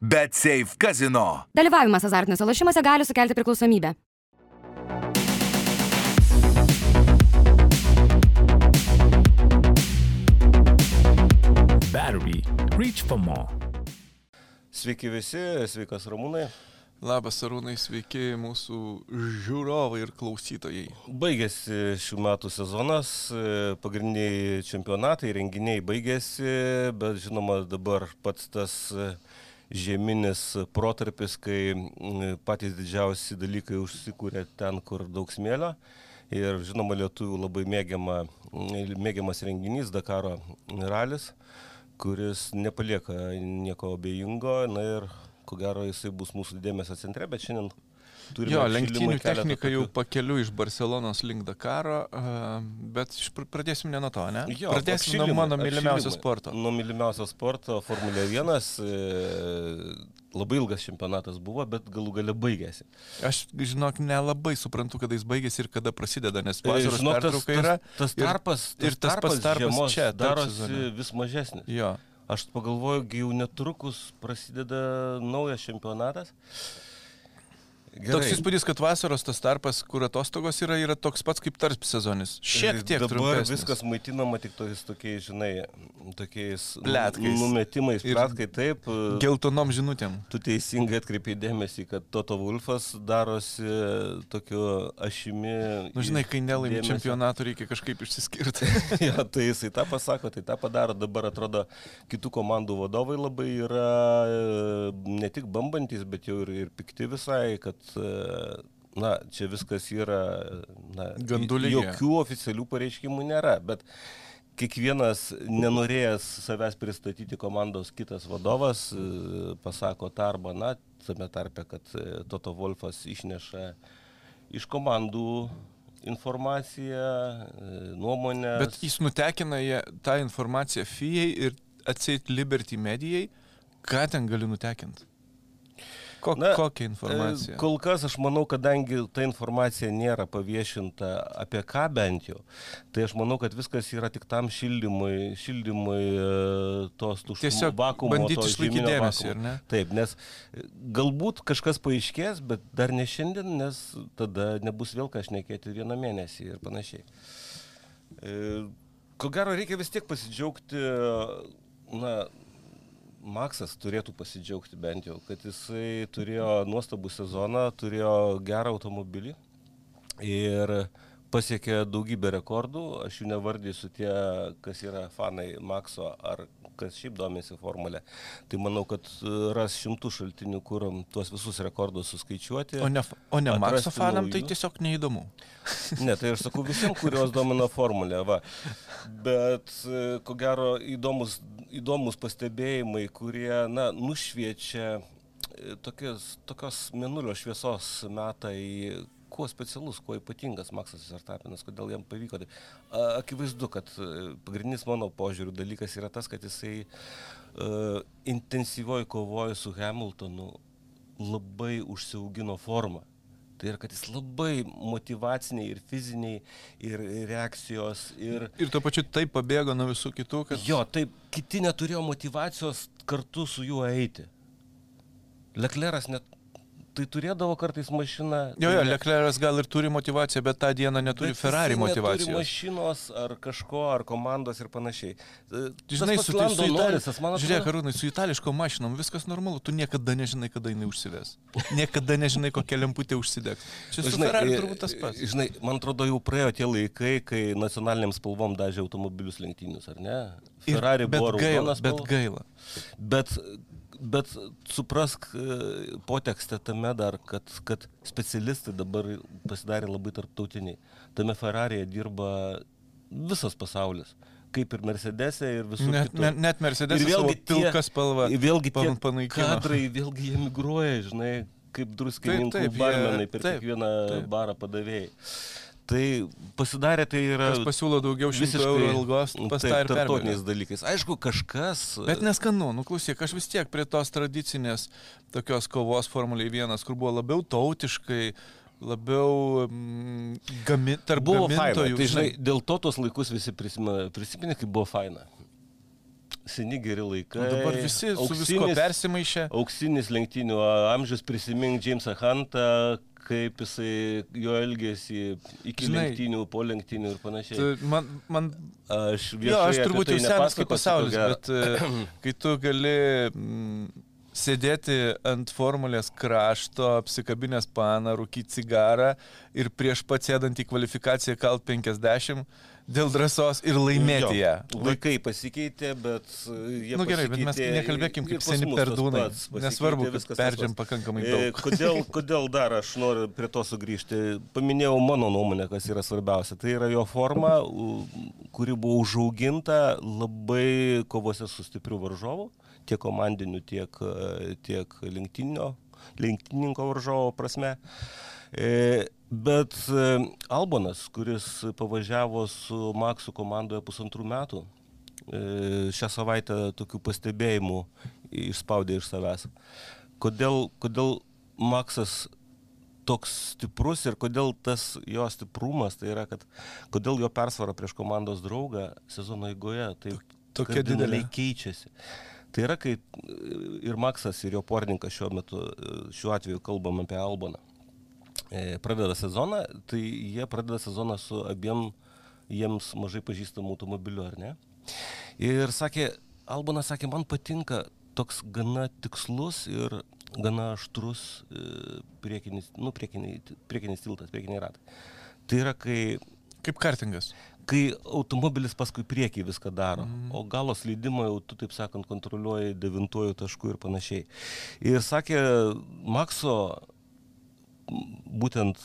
Bet Safe Casino. Dalyvavimas azartiniuose lošimuose gali sukelti priklausomybę. Battery. Reach for more. Sveiki visi, sveikas Ramūnai. Labas, Arūnai, sveiki mūsų žiūrovai ir klausytojai. Baigėsi šių metų sezonas, pagrindiniai čempionatai, renginiai baigėsi, bet žinoma dabar pats tas žieminis protarpis, kai patys didžiausi dalykai užsikūrė ten, kur daug smėlio. Ir žinoma, lietuvių labai mėgiama, mėgiamas renginys Dakaro ralis, kuris nepalieka nieko abejingo. Na ir ko gero jisai bus mūsų dėmesio centre, bet šiandien turime... Jo, lenktynių technika jau pakeliu iš Barcelonos link Dakaro, uh, bet pradėsim ne nuo to, ne? Jo, pradėsim nuo mano mylimiausio sporto. Nuo mylimiausio sporto Formulė 1 e, labai ilgas čempionatas buvo, bet galų gale baigėsi. Aš, žinok, nelabai suprantu, kada jis baigėsi ir kada prasideda, nes vasaros žinok, tas. Tas, tas tarpas, ir, ir tas tarpas, tarpas čia darosi vis mažesnis. Jo. Aš pagalvoju, jau netrukus prasideda naujas čempionatas. Gerai. Toks įspūdis, kad vasaros tas tarpas, kur atostogos yra, yra toks pats kaip tarp sezonis. Šiek tiek Dabar trumpesnis. viskas maitinama tik tokiais, tokiais žinai, tokiais Pletkais. numetimais, Ir pletkai taip. Geltonom žinutėm. Tu teisingai atkreipiai dėmesį, kad Toto Wolfas darosi tokiu ašimi. Nu, žinai, kai nelaimi dėmesio. čempionatų reikia kažkaip išsiskirti. ja, tai jisai tą pasako, tai tą padaro. Dabar atrodo, kitų komandų vadovai labai yra e, ne tik bambantis, bet jau ir, ir pikti visai, kad e, na, čia viskas yra, na, lygyje. jokių oficialių pareiškimų nėra, bet kiekvienas nenorėjęs savęs pristatyti komandos kitas vadovas e, pasako tą arba, na, tame tarpe, kad e, Toto Wolfas išneša iš komandų informaciją, e, nuomonę. Bet jis nutekina tą informaciją FIA ir atseit Liberty medijai. Ką ten gali nutekinti? Ko, Na, kokią informaciją? E, Kol kas aš manau, kadangi ta informacija nėra paviešinta apie ką bent jau, tai aš manau, kad viskas yra tik tam šildymui, šildymui e, tos tuščios Tiesiog bandyti išlaikyti dėmesį, ar ne? Taip, nes e, galbūt kažkas paaiškės, bet dar ne šiandien, nes tada nebus vėl ką šnekėti vieną mėnesį ir panašiai. Ko gero reikia vis tiek pasidžiaugti, na, Maksas turėtų pasidžiaugti bent jau, kad jisai turėjo nuostabų sezoną, turėjo gerą automobilį ir pasiekė daugybę rekordų. Aš jų nevardysiu tie, kas yra fanai Makso ar kas šiaip domisi formulė. Tai manau, kad e, ras šimtų šaltinių, kur tuos visus rekordus suskaičiuoti. O ne, o ne atrasti fanam tai naujų. tiesiog neįdomu. Ne, tai aš sakau visiems, kurios domina formulė, va. Bet e, ko gero įdomus, įdomus pastebėjimai, kurie, na, nušviečia e, tokios, tokios menulio šviesos metą į kuo specialus, kuo ypatingas Maksas Verstapinas, kodėl jam pavyko. Tai akivaizdu, kad e, pagrindinis mano požiūrių dalykas yra tas, kad jisai uh, intensyvioji kovoja su Hamiltonu labai užsiaugino formą. Tai yra, kad jis labai motivaciniai ir fiziniai, ir reakcijos, ir... Ir tuo pačiu taip pabėgo nuo visų kitų, kad... Jo, taip, kiti neturėjo motivacijos kartu su juo eiti. Lekleras net... Tai turėdavo kartais mašiną. Jo, jo, Leclerc'as gal ir turi motivaciją, bet tą dieną neturi Ferrari jisai neturi motivacijos. mašinos ar kažko, ar komandos ir panašiai. E, Žinai, su, Lando su, man itali... Žiūrėk, atrodo- Arūnai, su itališkom mašinom viskas normalu, tu niekada nežinai, kada jinai užsives. Niekada nežinai, kokia lemputė užsidegs. Čia su Ferrari e, turbūt tas pats. Žinai, man atrodo, jau praėjo tie laikai, kai nacionaliniam spalvom dažė automobilius lenktynius, ar ne? Ir- Ferrari bet buvo gaila, raudonas. bet gaila. Bet, bet suprask e, potekstę tame dar, kad, kad specialistai dabar pasidarė labai tarptautiniai. Tame Ferrari'e dirba visas pasaulis. Kaip ir Mercedes'e ir visur Net, kitur. net, net Mercedes Ir vėlgi tie- pilka spalva. Vėlgi tie pan- panaikino. kadrai, vėlgi jie migruoja, žinai, kaip druskininkų barmenai per taip, kiekvieną taip. barą padavėjai. Tai pasidarė tai yra Kas pasiūlo daugiau šimtų eurų algos, pas tą taip, ir tarptautiniais pervelia. dalykais. Aišku, kažkas. Bet neskanu, nu klausyk, aš vis tiek prie tos tradicinės tokios kovos Formuliai 1, kur buvo labiau tautiškai, labiau mm, gami, tarp buvo faina. gamintojų. Tai žinai, dėl to tos laikus visi prisiminė, kaip buvo faina. seni geri laikai. O dabar visi su visko Auksinis- persimaišė. Auksinis lenktynių amžius, prisimink Jamesą Huntą, kaip jisai jo elgėsi iki Žinai, lenktynių, po lenktynių ir panašiai. Tu- Man, man Aš Jo, aš turbūt tai jau senas kaip pasaulis, bet e, kai tu gali mm, sėdėti ant formulės krašto, apsikabinės paną, rūkyti cigarą ir prieš pat sėdant į kvalifikaciją kalt 50 dėl drąsos ir laimėti ją. Laikai pasikeitė, bet uh, jie Na nu, gerai, bet mes nekalbėkim kaip seni perdūnai. Nesvarbu, kad perdžiam pakankamai E, daug. Kodėl, kodėl dar aš noriu prie to sugrįžti? Paminėjau mano nuomonę, kas yra svarbiausia. Tai yra jo forma, kuri buvo užauginta labai kovose su stipriu varžovu, tiek komandiniu, tiek, e, tiek lenktyninio, lenktyninko varžovo prasme. E, Bet e, Albonas, kuris pavažiavo su Maksu komandoje pusantrų metų, e, šią savaitę tokių pastebėjimų išspaudė iš savęs. Kodėl, kodėl Maksas toks stiprus ir kodėl tas jo stiprumas, tai yra, kad kodėl jo persvara prieš komandos draugą sezono eigoje taip Tokia didelė. keičiasi. Tai yra, kai ir Maksas, ir jo porninkas šiuo metu, šiuo atveju kalbam apie Alboną, e, pradeda sezoną, tai jie pradeda sezoną su abiem jiems mažai pažįstamų automobiliu, ar ne? Ir sakė, Albonas sakė, man patinka toks gana tikslus ir gana aštrus e, priekinis, nu, priekinis, priekinis tiltas, priekiniai ratai. Tai yra, kai Kaip kartingas. kai automobilis paskui priekį viską daro, mm. o galos leidimą jau tu, taip sakant, kontroliuoji devintojų taškų ir panašiai. Ir sakė, Makso, būtent,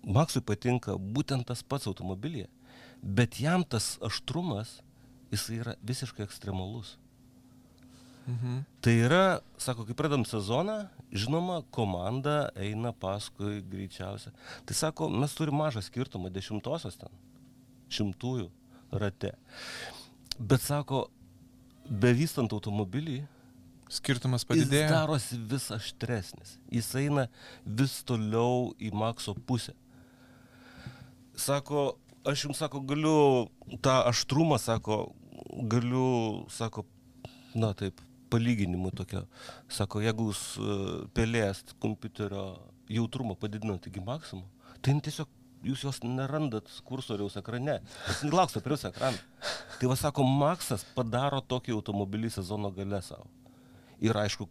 Maksui patinka būtent tas pats automobilyje, bet jam tas aštrumas, jis yra visiškai ekstremalus. Mhm. Tai yra, sako, kai pradam sezoną, žinoma, komanda eina paskui greičiausia. Tai sako, mes turime mažą skirtumą, dešimtosios ten, šimtųjų rate. Bet sako, bevystant automobilį, Skirtumas jis padidėjo. darosi vis aštresnis. Jis eina vis toliau į Makso pusę. Sako, aš jums sako, galiu tą aštrumą, sako, galiu, sako, na taip, palyginimų tokio. Sako, jeigu jūs e, pelės kompiuterio jautrumą padidinat iki maksimumo, tai tiesiog jūs jos nerandat kursoriaus ekrane. Nelauksite prie jūsų ekraną. Tai va sako, Maksas padaro tokį automobilį sezono gale savo. Ir aišku,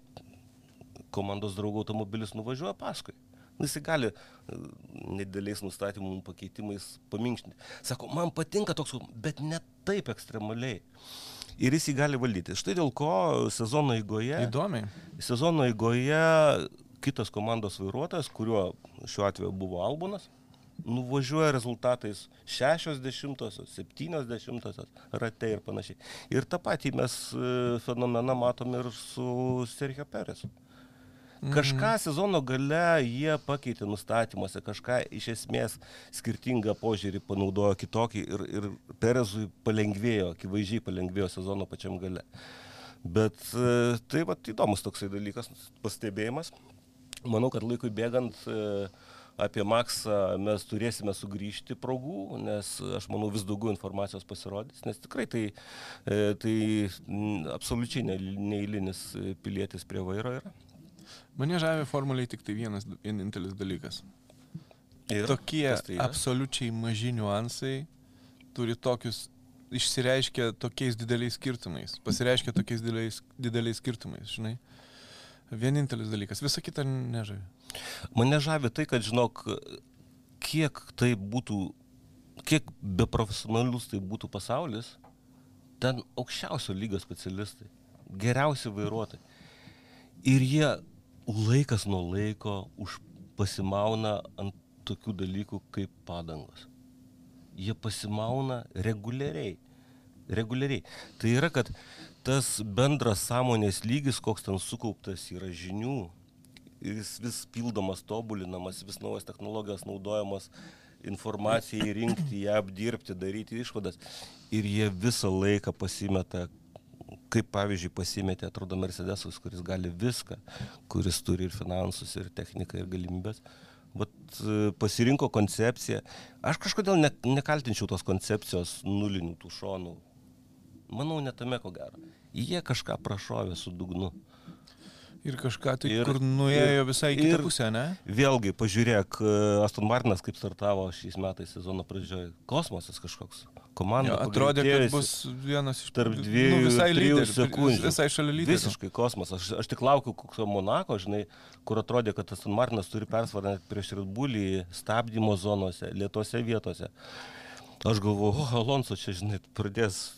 komandos draugų automobilis nuvažiuoja paskui. Nu, Jis gali e, nedėliais nustatymų pakeitimais paminkštinti. Sako, man patinka toks, bet ne taip ekstremaliai. Ir jis jį gali valdyti. Štai dėl ko sezono eigoje, Įdomiai. sezono eigoje kitas komandos vairuotojas, kuriuo šiuo atveju buvo Albonas, nuvažiuoja rezultatais 60-osios, 70-osios rate ir panašiai. Ir tą patį mes e, fenomeną matom ir su Sergio Peresu. Kažką sezono gale jie pakeitė nustatymuose, kažką iš esmės skirtingą požiūrį panaudojo kitokį ir, ir Perezui palengvėjo, akivaizdžiai palengvėjo sezono pačiam gale. Bet e, tai va įdomus toksai dalykas, pastebėjimas. Manau, kad laikui bėgant e, apie Maksą mes turėsime sugrįžti progų, nes aš manau vis daugiau informacijos pasirodys, nes tikrai tai, e, tai absoliučiai ne- neeilinis e, pilietis prie vairo yra. Mane žavė formuliai tik tai vienas, vienintelis dalykas. Ir Tokie tai yra? absoliučiai maži niuansai turi tokius, išsireiškia tokiais dideliais skirtumais, pasireiškia tokiais dideliais, dideliais skirtumais, žinai. Vienintelis dalykas, visa kita nežavi. Mane žavi tai, kad žinok, kiek tai būtų, kiek beprofesionalus tai būtų pasaulis, ten aukščiausio lygio specialistai, geriausi vairuotojai. Ir jie laikas nuo laiko už pasimauna ant tokių dalykų kaip padangos. Jie pasimauna reguliariai. Reguliariai. Tai yra, kad tas bendras sąmonės lygis, koks ten sukauptas yra žinių, ir jis vis pildomas, tobulinamas, vis naujas technologijos naudojamos informacijai rinkti, ją apdirbti, daryti išvadas. Ir jie visą laiką pasimeta, kaip pavyzdžiui pasimetė, atrodo, Mercedesas, kuris gali viską, kuris turi ir finansus, ir techniką, ir galimybės. Vat e, pasirinko koncepciją. Aš kažkodėl ne, nekaltinčiau tos koncepcijos nulinių tų šonų. Manau, netame ko gero. Jie kažką prašovė su dugnu. Ir kažką tai, Ir- kur nuėjo visai į kitą pusę, ne? Vėlgi, pažiūrėk, e, Aston Martinas kaip startavo šiais metais sezono pradžioje. Kosmosas kažkoks. Komanda. Jo, atrodė, kad bus vienas iš tarp nu, dviejų visai ir trijų lyderių, sekundžių. Visai šalia lyderių. Visiškai kosmosas. Aš, aš tik laukiu kokio Monako, žinai, kur atrodė, kad Aston Martinas turi persvarą net prieš Red Bullį stabdymo zonose, lietose vietose. Aš galvoju, o, Alonso čia, žinai, pradės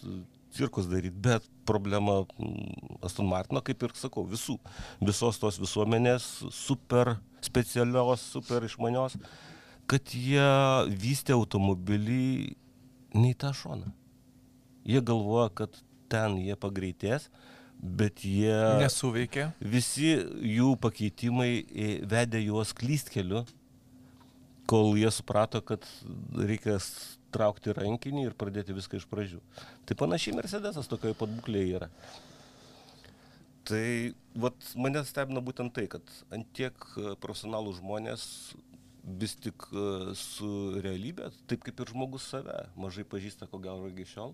cirkus daryti, bet problema mm, Aston Martino, kaip ir sakau, visų, visos tos visuomenės super specialios, super išmanios, kad jie vystė automobilį ne į tą šoną. Jie galvoja, kad ten jie pagreitės, bet jie... Nesuveikė. Visi jų pakeitimai vedė juos klystkeliu, kol jie suprato, kad reikės traukti rankinį ir pradėti viską iš pradžių. Tai panašiai Mercedesas tokioje pat būklėje yra. Tai vat, mane stebina būtent tai, kad antiek e, profesionalų žmonės vis tik e, su realybė, taip kaip ir žmogus save, mažai pažįsta ko gero iki šiol.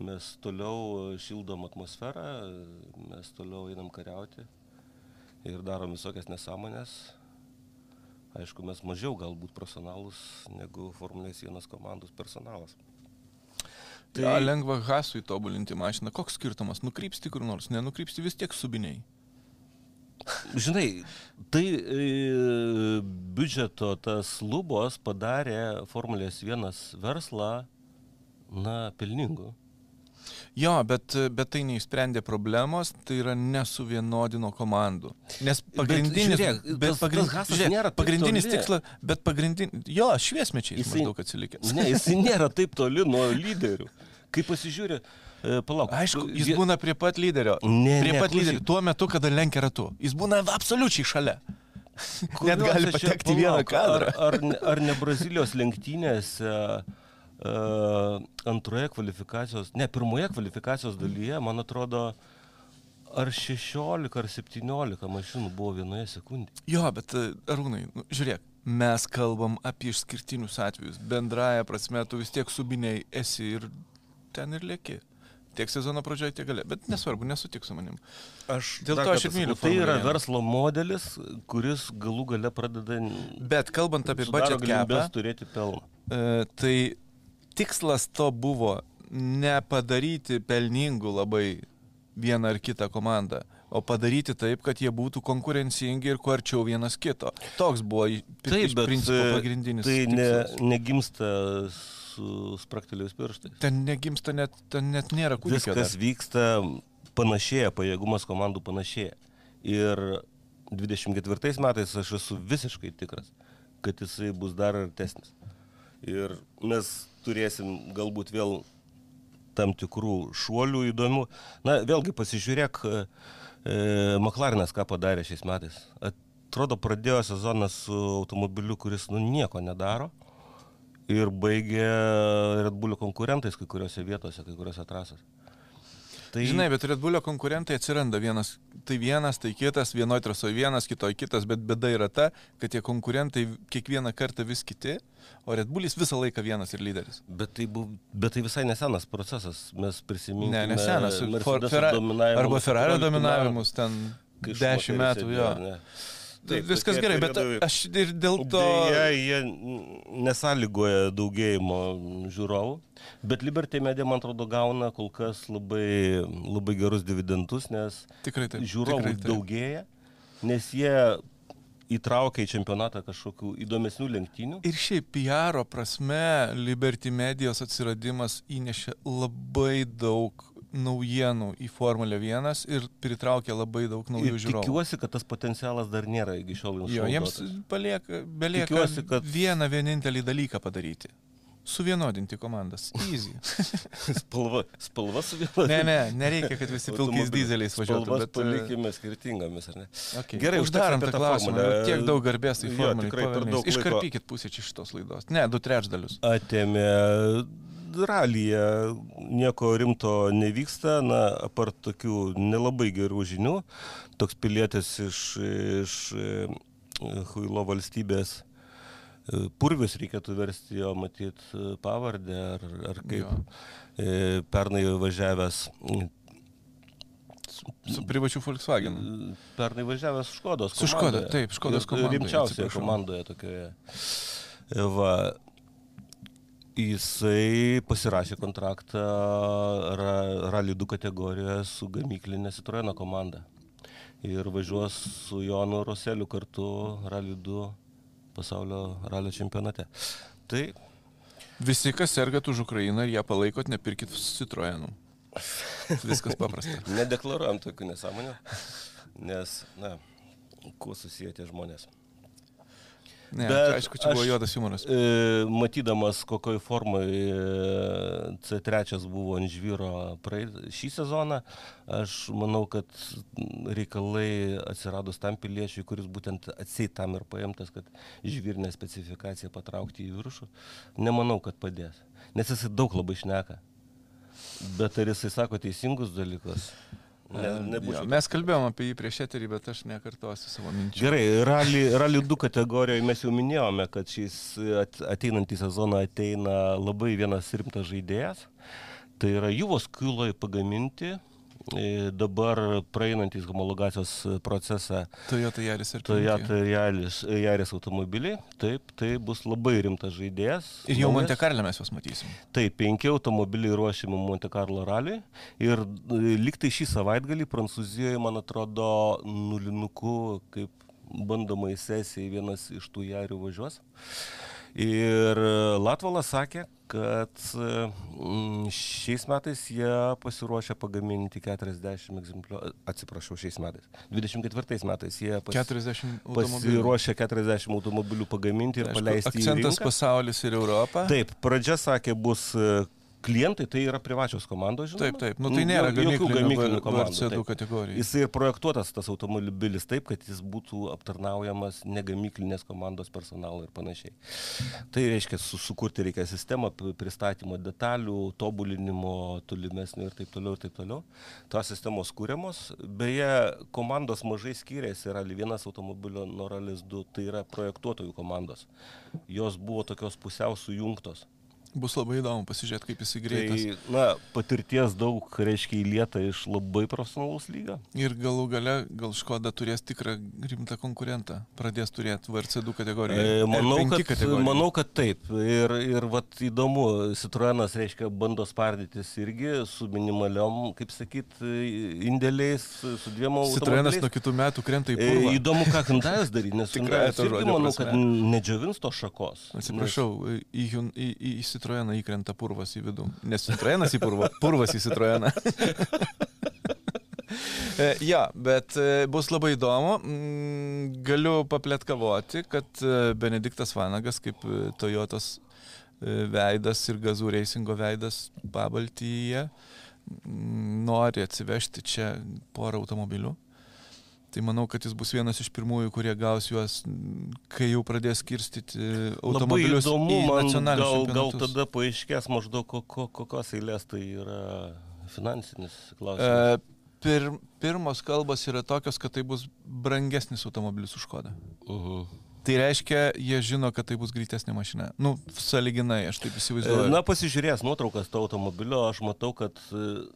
Mes toliau e, šildom atmosferą, mes toliau einam kariauti ir darom visokias nesąmonės. Aišku, mes mažiau galbūt profesionalus negu Formulės 1 komandos personalas. Tai ja, lengva hasui tobulinti mašiną. Koks skirtumas? Nukrypsti kur nors, nenukrypsti vis tiek subiniai. Žinai, tai e, biudžeto tas lubos padarė Formulės 1 verslą, na, pelningu. Jo, bet, bet tai neišsprendė problemos, tai yra nesuvienodino komandų. Nes pagrindinis, žiūrėk, bet tas- pagrind, tas žiūrėk, nėra pagrindinis tikslas, bet pagrindinis, jo, šviesmečiai jis maždaug atsilikęs. Ne, jis nėra taip toli nuo lyderių. Kai pasižiūri, e, palauk. Aišku, jis būna prie pat lyderio. Ne, prie ne, pat lyderio. Tuo metu, kada lenkia ratu. Jis būna absoliučiai šalia. Net gali patekti į vieną palauk, kadrą. Ar, ar, ne, ar ne Brazilijos lenktynėse uh, antroje kvalifikacijos, ne, pirmoje kvalifikacijos dalyje, man atrodo, ar 16 ar 17 mašinų buvo vienoje sekundėje. Jo, bet e, Arūnai, nu, žiūrėk, mes kalbam apie išskirtinius atvejus. Bendraja prasme, tu vis tiek subiniai esi ir ten ir lieki. Tiek sezono pradžioje, tiek gale. Bet nesvarbu, nesutik su manim. Aš Dėl to aš ir myliu Tai yra verslo modelis, kuris galų gale pradeda Bet kalbant apie galimybes turėti pelną. e, tai tikslas to buvo nepadaryti pelningų labai vieną ar kitą komandą, o padaryti taip, kad jie būtų konkurencingi ir kuo arčiau vienas kito. Toks buvo iš principo e, pagrindinis. tai ne, tikslas. negimsta su spraktelėjus pirštais. Ten negimsta net, ten net nėra kūdikio. Viskas dar. vyksta panašėja, pajėgumas komandų panašėja. Ir 24 metais aš esu visiškai tikras, kad jisai bus dar artesnis. Ir mes turėsim galbūt vėl tam tikrų šuolių įdomių. Na, vėlgi pasižiūrėk, e, McLarenas ką padarė šiais metais. Atrodo, pradėjo sezoną su automobiliu, kuris nu nieko nedaro. Ir baigė Red Bull konkurentais kai kuriuose vietose, kai kuriuose trasose. Tai, Žinai, bet Red Bullio konkurentai atsiranda vienas, tai vienas, tai kitas, vienoje trasoje vienas, kitoje kitas, bet bėda yra ta, kad tie konkurentai kiekvieną kartą vis kiti, o Red Bullis visą laiką vienas ir lyderis. bet, tai buv, bet tai visai nesenas procesas. Mes prisiminėme. Ne, nesenas. For, Ferra, arba Ferrari dominavimus ten dešimt metų, jo. Tai viskas gerai, bet periodai- aš ir dėl to... Deja, jie nesąlygoja daugėjimo žiūrovų, bet Liberty Media, man atrodo, gauna kol kas labai, labai gerus dividendus, nes Tikrai taip. žiūrovų tikrai taip. daugėja, nes jie įtraukia į čempionatą kažkokių įdomesnių lenktynių. Ir šiaip PR prasme Liberty Medijos atsiradimas įnešė labai daug naujienų į Formulę 1 ir pritraukė labai daug naujų Ir žiūrovų. tikiuosi, kad tas potencialas dar nėra iki šiol Jo, jiems palieka, belieka Tikiuosi, kad- vieną vienintelį dalyką padaryti. Suvienodinti komandas. Easy. Spalva, spalva su viena. ne, ne, nereikia, kad visi pilkais dizeliais važiuotų. Spalvas Bet, e, palikime skirtingomis, ar ne? okay. Gerai, uždarom tą klausimą. formulę. Tiek daug garbės tai formulė. tikrai per daug. Iškarpykit pusę čia šitos laidos. Ne, du trečdalius. Atėmė ralyje, nieko rimto nevyksta, na, apart tokių nelabai gerų žinių. Toks pilietis iš, iš e, Huilo valstybės E, Purvis reikėtų versti jo, matyt, e, pavardę ar, ar kaip. Jo. Pernai važiavęs, Su privačiu Volkswagen. pernai važiavęs Škodos. Su Škoda, komandoje. taip, Škodos komandoje, Rimčiausioje komandoje tokioje. Va, jisai pasirašė kontraktą ra, Rally 2 kategorijoje su gamyklinė Citroeno komanda. Ir važiuos su Jonu Roseliu kartu Rally 2 pasaulio ralio čempionate. Tai Visi, kas sergat už Ukrainą ir ją palaikot, nepirkit Citroenų. Viskas paprasta. nedeklaruojam tokių nesąmonių, nes, na, kuo susiję tie žmonės. Ne, Bet aišku, čia buvo juodas humoras. E, matydamas, kokioj formai e, C3 buvo ant žvyro praeit, šį sezoną, aš manau, kad reikalai atsiradus tam piliečiui, kuris būtent atseit tam ir paimtas, kad žvyrinę specifikaciją patraukti į viršų, nemanau, kad padės. Nes jisai daug labai šneka. Bet ar jisai sako teisingus dalykus? Ne, Jo, nebūčiau mes kalbėjom apie jį prieš eterį, bet aš nekartosiu savo minčių. Gerai, rally, rally 2 kategorijoje mes jau minėjome, kad at- ateinantį sezoną ateina labai vienas rimtas žaidėjas. Tai yra Juvos Kiloj pagaminti, dabar praeinantys homologacijos procesą Toyota Yaris ir Toyota Yaris, Yaris automobiliai. Taip, tai bus labai rimtas žaidėjas. Ir jau. Monte Carlo mes juos matysim. Taip, penki automobiliai ruošiami Monte Carlo raliui. Ir e, liktai šį savaitgalį Prancūzijoje, man atrodo, nulinuku kaip bandomai sesijai vienas iš tų jarių važiuos. Ir e, Latvalas sakė, kad e, šiais metais jie pasiruošę pagaminti 40 egzempliorių, atsiprašau, šiais metais. 24 metais jie pas, 40 automobilių. pasiruošę 40 automobilių pagaminti ir Aišku, paleisti į Akcentas rinką. pasaulis ir Europa. Taip, pradžia sakė, bus e, klientai, tai yra privačios komandos, žinoma. Taip, taip. Nu, tai nėra Jo- jokių gamyklinių komandų. VRC2 taip. kategorijų. Jis ir projektuotas tas automobilis taip, kad jis būtų aptarnaujamas negamyklinės komandos personalo ir panašiai. Tai reiškia, su, sukurti reikia sistemą pristatymo detalių, tobulinimo, tolimesnio ir taip toliau, ir taip toliau. Tos sistemos kūriamos. Beje, komandos mažai skiriasi, Rally 1 automobilio nuo Rally 2, tai yra projektuotojų komandos. Jos buvo tokios pusiau sujungtos. Bus labai įdomu pasižiūrėti, kaip jisai greitas. Tai, na, patirties daug reiškia įlieta iš labai profesionalaus lygio. Ir galų gale gal Škoda turės tikrą rimtą konkurentą. Pradės turėti VRC2 kategoriją. E, manau, R5 kad, kategoriją. manau, kad taip. Ir, ir vat, įdomu, Citroenas, reiškia, bando spardytis irgi su minimaliom, kaip sakyt, indėliais, su dviem Citroenas automobiliais. nuo kitų metų krenta į E, purvą. Įdomu, ką Hyundai'as darys, nes to irgi, manau, kad nedžiovins to šakos. Atsiprašau, į, Hyun- į, į, į Citroeną įkrenta purvas į vidų. Nes Citroenas į purvą, purvas į Citroeną. E, Ja, bet e, bus labai įdomu. Mm, Galiu papletkavoti, kad e, Benediktas Vanagas kaip Toyotos veidas ir gazų reisingo veidas pabaltyje mm, nori atsivežti čia porą automobilių. Tai manau, kad jis bus vienas iš pirmųjų, kurie gaus juos, kai jau pradės skirstyti Labai automobilius įdomu, į man gal, gal tada paaiškės maždaug ko, ko, kokios eilės tai yra finansinis klausimas. E, pir, pirmos kalbos yra tokios, kad tai bus brangesnis automobilis už kodą. Uh Tai reiškia, jie žino, kad tai bus greitesnė mašina. Nu, saliginai, aš taip įsivaizduoju. Na, pasižiūrėjęs nuotraukas to automobilio, aš matau, kad e,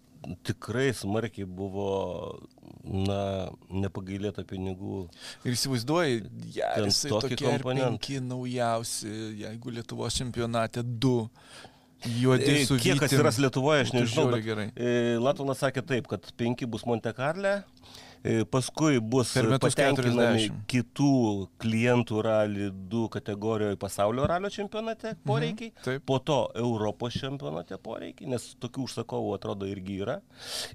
tikrai smarkiai buvo, na, nepagailėta pinigų. Ir įsivaizduoji, ja, jisai tokį komponentą. naujausi, jeigu Lietuvos čempionate du, juodi E, su Kiek vytim. atsiras Lietuvoje, aš nežinau. žiauriai Bet, e, Latvanas sakė taip, kad penki bus Monte Carle. E, Paskui bus patenkinami 40. kitų klientų rally 2 kategorijoje pasaulio ralio čempionate poreikiai, taip. po to Europos čempionate poreikiai, nes tokių užsakovų atrodo irgi yra.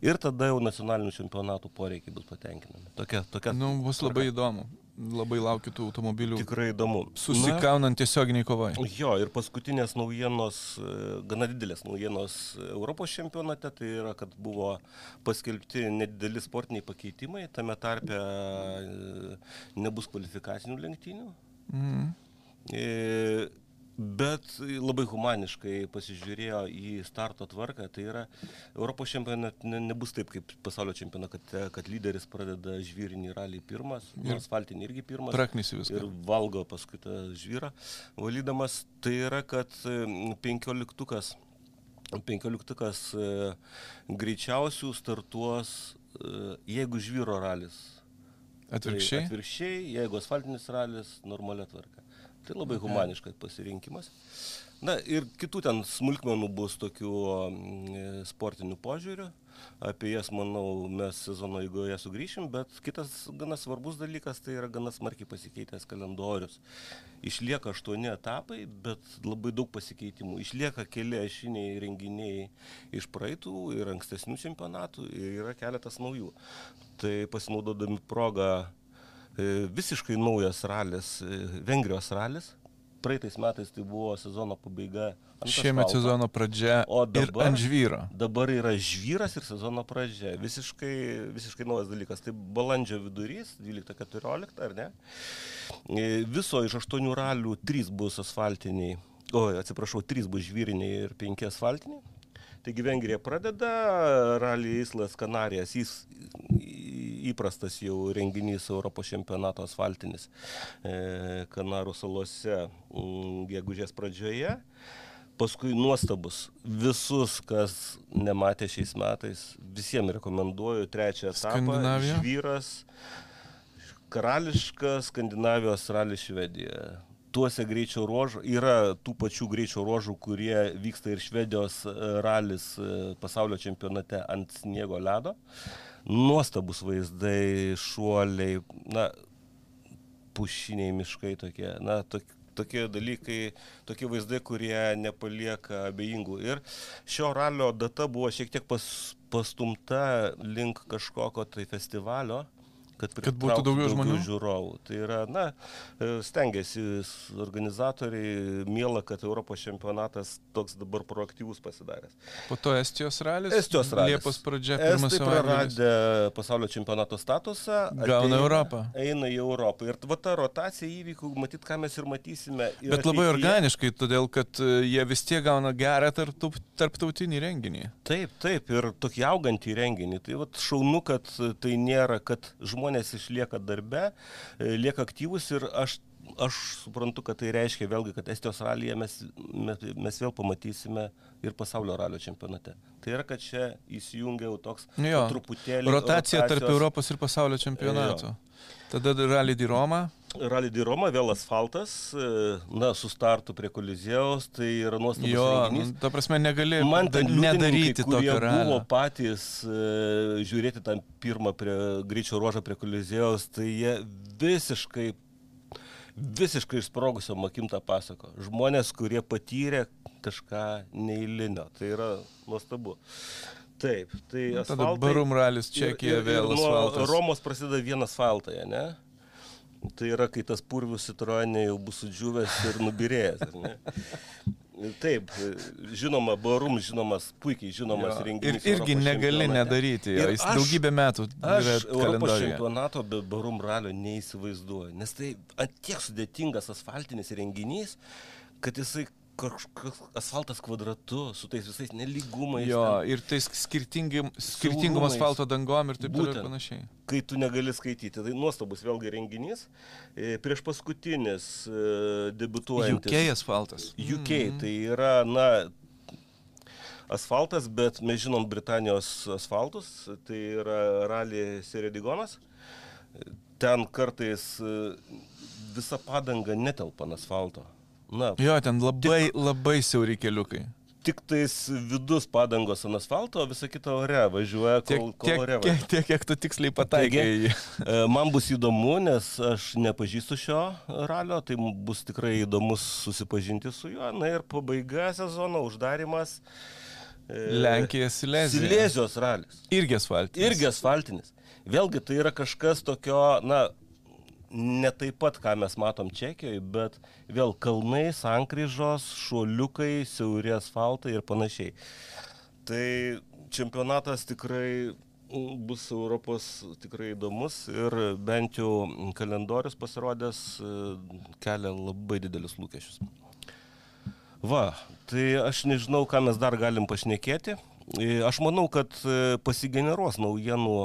Ir tada jau nacionalinių čempionatų poreikiai bus patenkinami. Tokia, tokia Nu, bus labai įdomu. Labai laukiu tų automobilių. tikrai įdomu. Na, Susikaunant tiesioginiai kovai. Jo, ir paskutinės naujienos, e, gana didelės naujienos Europos čempionate, tai yra, kad buvo paskelbti nedideli sportiniai pakeitimai, tame tarpe e, nebus kvalifikacinių lenktynių. Mhm. E, bet labai humaniškai pasižiūrėjo į starto tvarką. Tai yra, Europos čempionate ne, nebus taip kaip pasaulio čempionate, kad, lyderis pradeda žvyrinį ralį pirmas, ir asfaltinį irgi pirmas. Praknisi viską. Ir valgo paskui tą žvyrą. Valydamas, tai yra, kad penkioliktukas, penkioliktukas e, greičiausių startuos, e, jeigu žvyro ralis. Atvirkščiai? Tai atvirkščiai, jeigu asfaltinis ralis, normalia tvarka. Tai labai Mhm. humaniškas pasirinkimas. Na ir kitų ten smulkmenų bus tokių mm, sportinių požiūrių. Apie jas, manau, mes sezono eigoje sugrįšim, bet kitas gana svarbus dalykas tai yra gana smarkiai pasikeitęs kalendorius. Išlieka aštuoni etapai, bet labai daug pasikeitimų. Išlieka keli ašiniai renginiai iš praeitų ir ankstesnių čempionatų ir yra keletas naujų. Tai pasinaudodami progą visiškai naujas ralis, e, Vengrijos ralis. Praeitais metais tai buvo sezono pabaiga. Šiemet asfalto. sezono pradžia O dabar- ant žvyro. Dabar yra žvyras ir sezono pradžia. Visiškai, visiškai naujas dalykas. Tai balandžio vidurys, 12-14, ar ne? E, Viso iš aštuonių ralių trys bus asfaltiniai. O, atsiprašau, trys bus žvyriniai ir penki asfaltiniai. Taigi Vengrija pradeda, ralį Islas Kanarijas, jis įprastas jau renginys Europos čempionato asfaltinis e, Kanarų salose mm, gegužės pradžioje. Paskui nuostabus. Visus, kas nematė šiais metais, visiems rekomenduoju trečią etapą. Žvyras, karališka Skandinavijos ralis Švedija. Tuose greičio ruožų yra tų pačių greičio ruožų, kurie vyksta ir Švedijos e, ralis e, pasaulio čempionate ant sniego ledo. Nuostabus vaizdai, šuoliai, na, pušiniai miškai tokie, na, tokie tokie dalykai, tokie vaizdai, kurie nepalieka abejingų. Ir šio ralio data buvo šiek tiek pas, pastumta link kažkokio tai festivalio. Kad, Kad būtų pritrauktų daugiau žmonių? žiūrovų. Tai yra, na, e, stengiasi organizatoriai, mėla, kad Europos čempionatas toks dabar proaktyvus pasidaręs. Po to Estijos ralis. Estijos ralis. Liepos pradžia, Estai praradę pasaulio čempionato statusą. Gauna Europą. Eina į Europą. Ir va ta rotacija įvykių, matyt, ką mes ir matysime. ir Bet labai ateityje. organiškai, todėl kad e, jie vis tiek gauna gerą tarptau- tarptautinį renginį. Taip, taip, ir tokį augantį renginį. Tai vat šaunu, kad tai nėra, kad žmonės išlieka darbe, e, lieka aktyvus ir aš, aš suprantu, kad tai reiškia vėlgi, kad Estijos ralyje mes, mes, mes vėl pamatysime ir pasaulio ralio čempionate. Tai yra, kad čia įsijungia jau toks Jo, po truputėlį. Rotacija tarp rotacijos- Europos ir pasaulio čempionato. Tada rally di Roma. Rally di Roma, vėl asfaltas, na, su startu prie kolizėjaus, tai yra nuostabus Jo, renginys. nu, ta prasme negali Man ten nedaryti nedaryti, kurie buvo patys e, žiūrėti tam pirmą prie, greičio ruožą prie kolizėjaus, tai jie visiškai, visiškai išsprogusio makim tą pasako. Žmonės, kurie patyrė kažką neįlinio. Tai yra nuostabu. Taip, tai Tada asfaltai- Barum ralis Čekija ir- ir vėl nuo asfaltas. Romos prasideda vienas asfaltai, ne? Tai yra, kai tas purvius citroenė jau bus sudžiūvęs ir nubirėjęs. Taip, žinoma, Barum žinomas, puikiai žinomas Jo, Ir renginys. irgi Europos negali čempionate. nedaryti. jo, Ir Jis aš- daugybę metų Aš Europos čempionato be Barum ralio neįsivaizduoju, nes tai tiek sudėtingas asfaltinis renginys, kad jisai kažkoks asfaltas kvadratu su tais visais neligumais. Jo, ten. ir tai skirtingim, skirtingom asfalto dangom ir taip toliau ir panašiai. kai tu negali skaityti. Tai nuostabus vėlgi renginys. E, Prieš paskutinis e, debituojantis. UK asfaltas. UK tai yra, na, asfaltas, bet mes žinom Britanijos asfaltus, tai yra rally Seredigonas. Ten kartais e, visa padanga netelpa ant asfalto. Na, Jo, ten labai, labai siauri keliukai. tik tais vidus padangos ant asfalto, o visa kita ore važiuoja, Tiek, kol, kol tiek, ore tiek, važiuoja. tiek, kiek tu tiksliai pataikai. E, Man bus įdomu, nes aš nepažįstu šio ralio, tai bus tikrai įdomus susipažinti su juo. Na ir pabaiga sezono, uždarimas. e, Lenkija, Silezija. Silezijos ralis. Irgi asfaltas. Irgi asfaltinis. Vėlgi tai yra kažkas tokio, na, ne taip pat, ką mes matom Čekijoje, bet vėl kalnai, sankryžos, šuoliukai, siauri asfaltai ir panašiai. Tai čempionatas tikrai mm, bus Europos tikrai įdomus ir bent jau kalendorius pasirodęs e, kelia labai didelius lūkesčius. Va, tai aš nežinau, ką mes dar galim pašnekėti. E, Aš manau, kad e, pasigeneruos naujienų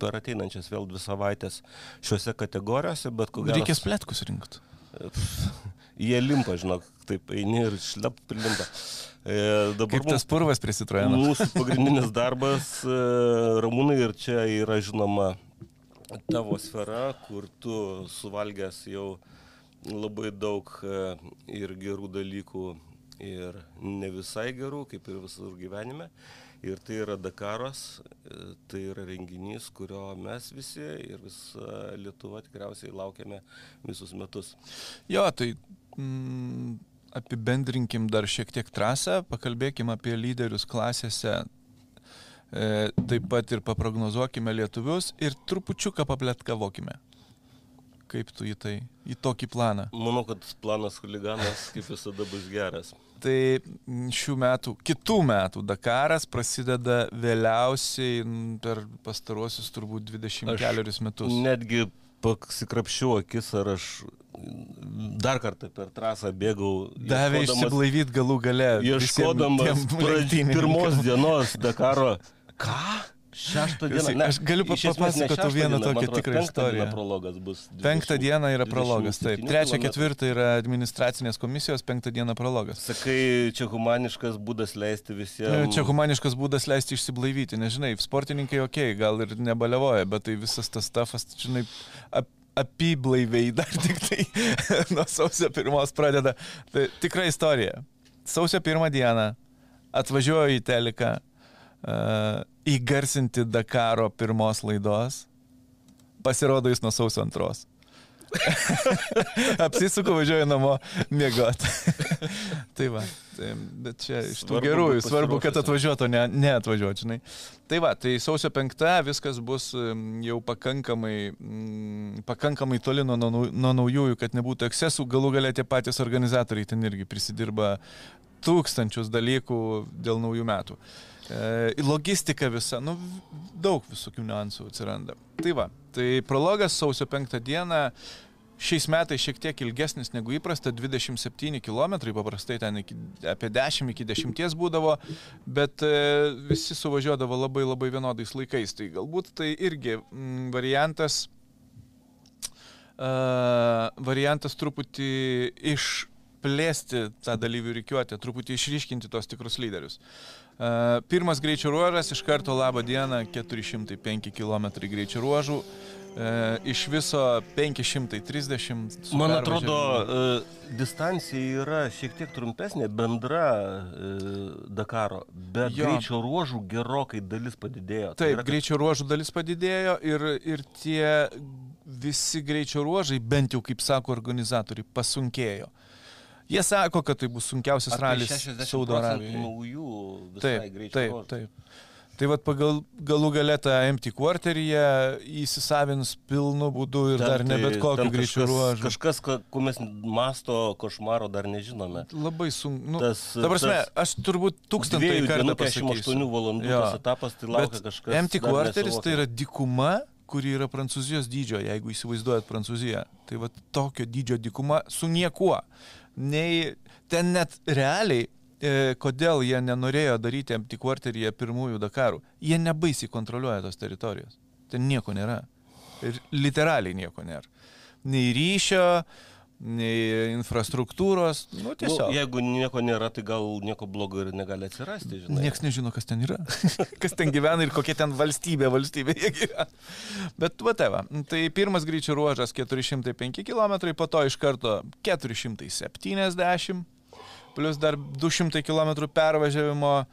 per ateinančias vėl dvi savaitės šiuose kategorijose, bet ko gero... Reikės plėtkus rinkti. Jie limpa, žinok, taip eini ir šlep prilimpa. E, dabar Kaip tas purvas prie Citroeno. Mūsų pagrindinis darbas, e, Ramūnai, ir čia yra žinoma tavo sfera, kur tu suvalgęs jau labai daug e, ir gerų dalykų, ir ne visai gerų, kaip ir visur gyvenime. Ir tai yra Dakaras, tai yra renginys, kurio mes visi ir visa Lietuva tikriausiai laukiame visus metus. Jo, tai mm, apibendrinkim dar šiek tiek trasą, pakalbėkim apie lyderius klasėse, e, taip pat ir paprognozuokime lietuvius ir trupučiuką papletkavokime. Kaip tu į tai, į tokį planą? Manau, kad planas huliganas kaip visada bus geras. Tai šių metų, kitų metų Dakaras prasideda vėliausiai per pastaruosius turbūt 20 Aš keliarius metus. Netgi pasikrapščiau akis, ar aš dar kartą per trasą bėgau. Davė išsiblaivyti galų gale. Ieškodamas pirmos dienos Dakaro. Ką? Šeštą dieną. Klausyk, aš galiu iš esmės ne papasakot tau vieną tokią tikrą istoriją. prologas bus. 20 Penktą dieną yra prologas, taip. 27 Trečią, ketvirtą yra administracinės komisijos, penktą dieną prologas. Sakai, čia humaniškas būdas leisti visiems. Čia humaniškas būdas leisti išsiblaivyti, nežinai, sportininkai ok, gal ir nebalevoja, bet tai visas tas stafas, žinai, ap, apiblaiviai dar tik tai nuo sausio pirmos pradeda. Tai tikra istorija. Sausio pirmą dieną atvažiuoju į Teliką uh, įgarsinti Dakaro pirmos laidos, pasirodo jis nuo sausio antros. Apsisuku, važiuoju namo miegoti. tai va, tai, bet čia iš tų gerųjų, svarbu, kad atvažiuotų, ne, neatvažiuotų, žinai. Tai va, tai sausio penktą viskas bus jau pakankamai, mm, pakankamai toli nuo, nuo, nuo naujųjų, kad nebūtų ekscesų, galų galia tie patys organizatoriai ten irgi prisidirba tūkstančius dalykų dėl naujų metų. E, logistika visa, nu, daug visokių niuansų atsiranda. Tai va, tai prologas sausio penktą dieną. Šiais metais šiek tiek ilgesnis negu įprasta, 27 km, paprastai ten iki, apie 10 iki 10 būdavo, bet e, visi suvažiuodavo labai labai vienodais laikais. Tai galbūt tai irgi mm, variantas, uh, variantas truputį išplėsti tą dalyvių reikiuotę, truputį išryškinti tos tikrus lyderius. Uh, pirmas greičio ruožas iš karto labą dieną 405 km greičio ruožų. Uh, iš viso 530. su Man atrodo, e, distancija yra šiek tiek trumpesnė bendra e, Dakaro, bet Jo. greičio ruožų gerokai dalis padidėjo. Tai Taip, yra, kad- greičio ruožų dalis padidėjo ir, ir tie visi greičio ruožai, bent jau kaip sako organizatoriai, pasunkėjo. Jie sako, kad tai bus sunkiausias apie ralis 60 Saudo Arabijoje. Naujų visai Taip, greičio taip, taip. Tai vad pagal galų galę tą MT quarteryje įsisavins pilnu būdu ir Ten dar ne tai- bet kokiu greičiu ruožu. Kažkas, ko- mes masto košmaro dar nežinome. Labai sunku. Nu, Tas- ta prasme, tas aš turbūt tūkstantį kartų dienų 48 valandų Jo. tas etapas, tai laukia Bet kažkas. MT dar quarteris tai yra dykuma, kuri yra Prancūzijos dydžio, jeigu įsivaizduojat Prancūziją. Tai va tokio dydžio dykuma su niekuo. Nei ten net realiai, e, kodėl jie nenorėjo daryti MT quarteryje pirmųjų Dakarų. Jie nebaisiai kontroliuoja tos teritorijos. Ten nieko nėra. Ir literaliai nieko nėra. Nei ryšio, nei infrastruktūros. Nu, Nu, tiesiog. jeigu nieko nėra, tai gal nieko blogo ir negali atsirasti, žinai. Niekas nežino, kas ten yra, kas ten gyvena ir kokia ten valstybė, valstybė jie gyvena. Bet va teva, tai pirmas greičio ruožas 405 km, po to iš karto 470, plus dar 200 km pervažiavimo,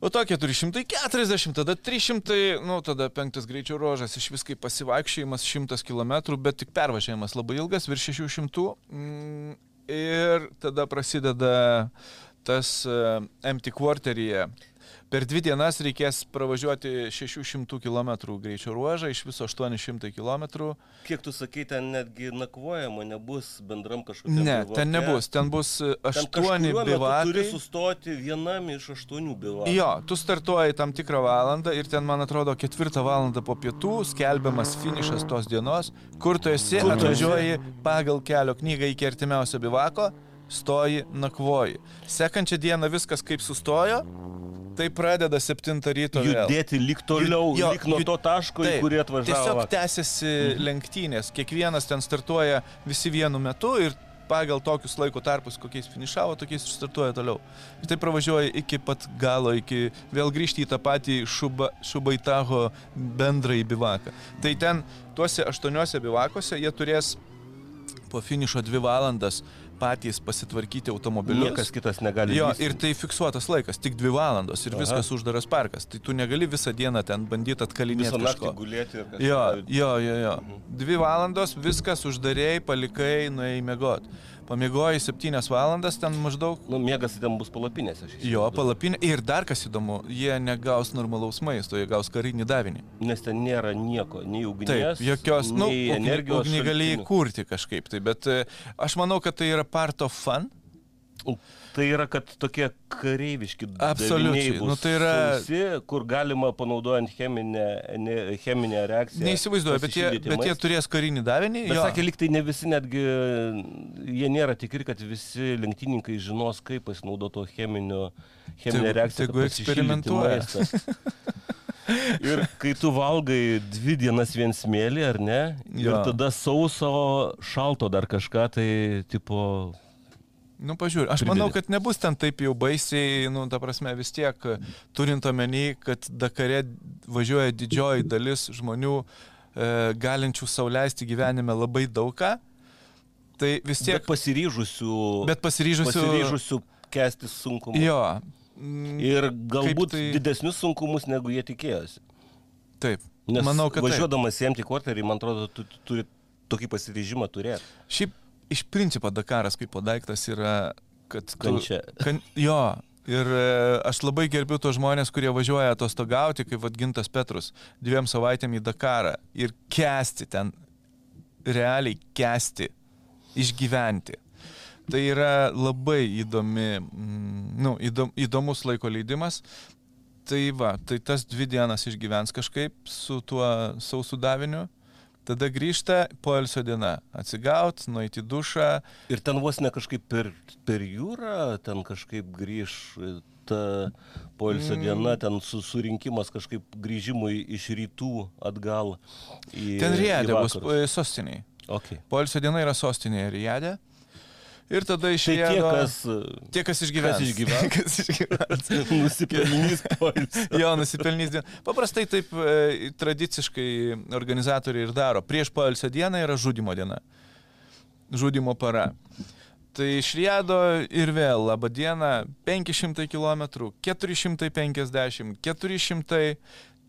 o to 440, tada 300, nu tada penktas greičio ruožas, iš viskai pasivaikščiojimas 100 km, bet tik pervažiavimas labai ilgas, virš 600. Mm, ir tada prasideda tas uh, MT quarteryje. Per dvi dienas reikės pravažiuoti 600 km greičio ruožą, iš viso 800 km. Kiek tu sakai, ten netgi nakvojama nebus bendram kažkokiam Ne, bivake. ten nebus, ten bus e, Ten aštuoni kažkuriuo metu Turi bivakai. sustoti vienam iš aštuonių bivakų. Jo, tu startuoji tam tikrą valandą ir ten, man atrodo, ketvirtą valandą po pietų skelbiamas finišas tos dienos, Kur tu esi? atvažiuoji pagal kelio knygą iki artimiausio bivako stoji, nakvoji. Sekančią dieną viskas kaip sustojo, tai pradeda 7 ryto. vėl. Judėti lyg toliau, Jo, lyg nuo jud- to taško, į Taip, kurį atvažiavo. Tiesiog tęsiasi lenktynės. Kiekvienas ten startuoja visi vienu metu ir pagal tokius laiko tarpus, kokiais finišavo, tokiais ir startuoja toliau. Ir tai pravažiuoja iki pat galo, iki vėl grįžti į tą patį šuba, Šubaitaho bendrąjį bivaką. Tai ten tuose aštuoniuose bivakose jie turės po finišo dvi valandas patys pasitvarkyti automobilius. Niekas kitas negali. Jo, ir tai fiksuotas laikas, tik dvi valandos ir Aha. viskas uždaras parkas. Tai tu negali visą dieną ten bandyti atkalinėti visą naktį gulėti ir kažką. Jo, jo, jo, jo. Mhm. Dvi valandos, viskas uždarėjai, palikai, nuėjai miegot. Pamiegoji septynias valandas, ten maždaug Nu, miegas ten bus palapinėse. aš jo palapinė. Ir dar kas įdomu, jie negaus normalaus maisto, jie gaus karinį davinį. Nes ten nėra nieko, nei ugnies, Taip, jokios, nu, energijos. ugnį gali įkurti kažkaip tai, bet e, aš manau, kad tai yra part of fun. Tai yra, kad tokie kareiviški Absoliučiai. Nu, tai yra- sausi, kur galima panaudojant cheminę, ene- cheminę reakciją. Neįsivaizduoju, bet jie, bet jie turės karinį davinį. Bet jo. sakė, lyg tai ne visi netgi, jie nėra tikri, kad visi lenktynininkai žinos, kaip pasinaudoti to cheminio, cheminę Tegu- reakciją. tegu eksperimentuoja. Ir kai tu valgai dvi dienas vien smėlį, ar ne? Jo. Ir tada sauso, šalto dar kažką, tai tipo... Nu, pažiūrėjau, aš manau, kad nebus ten taip jau baisiai, nu, ta prasme, vis tiek, turint omeny, kad Dakare važiuoja didžioji dalis žmonių e, galinčių sauliaisti gyvenime labai daugą, tai vis Tiek tiek, pasiryžusių, bet pasiryžusių. pasiryžusių kesti sunkumus. Jo. Ir galbūt tai- didesnius sunkumus, negu jie tikėjosi. Taip. Nes Manau, kad važiuodamas į MT kvarterį, man atrodo, tu tu turi tokį pasiryžimą turėti. Šiaip iš principo Dakaras kaip po daiktas yra, kad... Kančia. Kan, jo. Ir e, aš labai gerbiu tos žmonės, kurie važiuoja atostogauti, kaip Vadgintas Petrus, dviem savaitėm į Dakarą ir kesti ten, realiai kesti, išgyventi. Tai yra labai įdomi, mm, nu, įdom, įdomus laiko leidimas. Tai va, tai tas dvi dienas išgyvens kažkaip su tuo sausų daviniu. Tada grįžta poilsio diena. Atsigaut, nueiti dušą. Ir ten vos ne kažkaip per, per jūrą, ten kažkaip grįž e, ta poilsio Mm. diena, ten su, surinkimas kažkaip grįžimui iš rytų atgal į... Ten Riedė bus e, sostiniai. Okay. Poilsio diena yra sostinėje Riedė. Ir tada iš Tai tie, kas, Tie, kas išgyvens. kas išgyvens. kas išgyvens. nusipelnys poilsio. jo, nusipelnys dieną. Paprastai taip e, tradiciškai organizatoriai ir daro. Prieš poilsio dieną yra žudimo diena. Žudimo para. Tai iš Riedo ir vėl, laba diena, 500 km, 450, 400,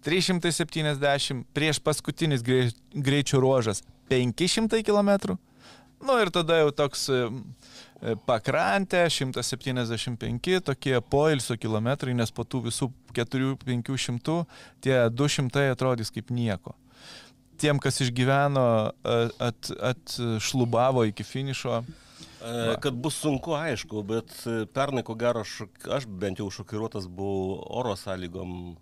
370, prieš paskutinis grei- greičio ruožas 500 km. Nu ir tada jau toks e, pakrantė, 175, tokie poilsio kilometrai, nes po tų visų 4-500 tie 200 atrodys kaip nieko. Tiem, kas išgyveno, a- at, atšlubavo iki finišo. E, Kad bus sunku, aišku, bet e, pernai, ko gero, aš bent jau šokiruotas buvau oro sąlygom,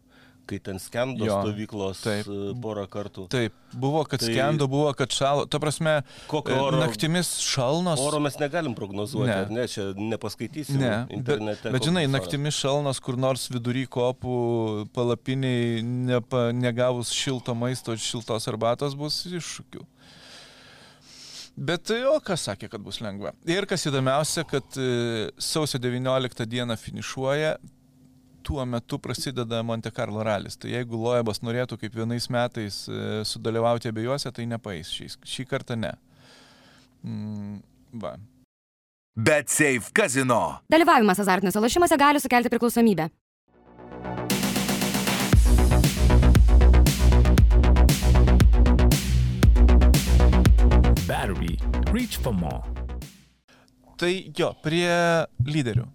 kai ten skendo Jo, stovyklos taip. e, porą kartų. Taip, buvo, kad Tai- tai... skendo, buvo, kad šalo. Ta prasme, e, oro- naktimis šalnos. Oro mes negalim prognozuoti, Ne. ne, čia nepaskaitysim Ne, bet, internete. bet koks žinai, naktimis šalnos kur nors vidury kopų palapiniai nepa, negavus šilto maisto, šiltos arbatos bus iššūkių. Bet o kas sakė, kad bus lengva. Ir kas įdomiausia, kad e, sausio 19 dieną finišuoja, tuo metu prasideda Monte Carlo ralis. Tai jeigu Loebas norėtų kaip vienais metais e, sudalyvauti abiejose, tai nepaeis. Šį, šį kartą ne. Mm, va. Bet Safe Casino. Dalyvavimas azartiniuose lošimuose gali sukelti priklausomybę. Battery. Reach for more. Tai jo, prie lyderių.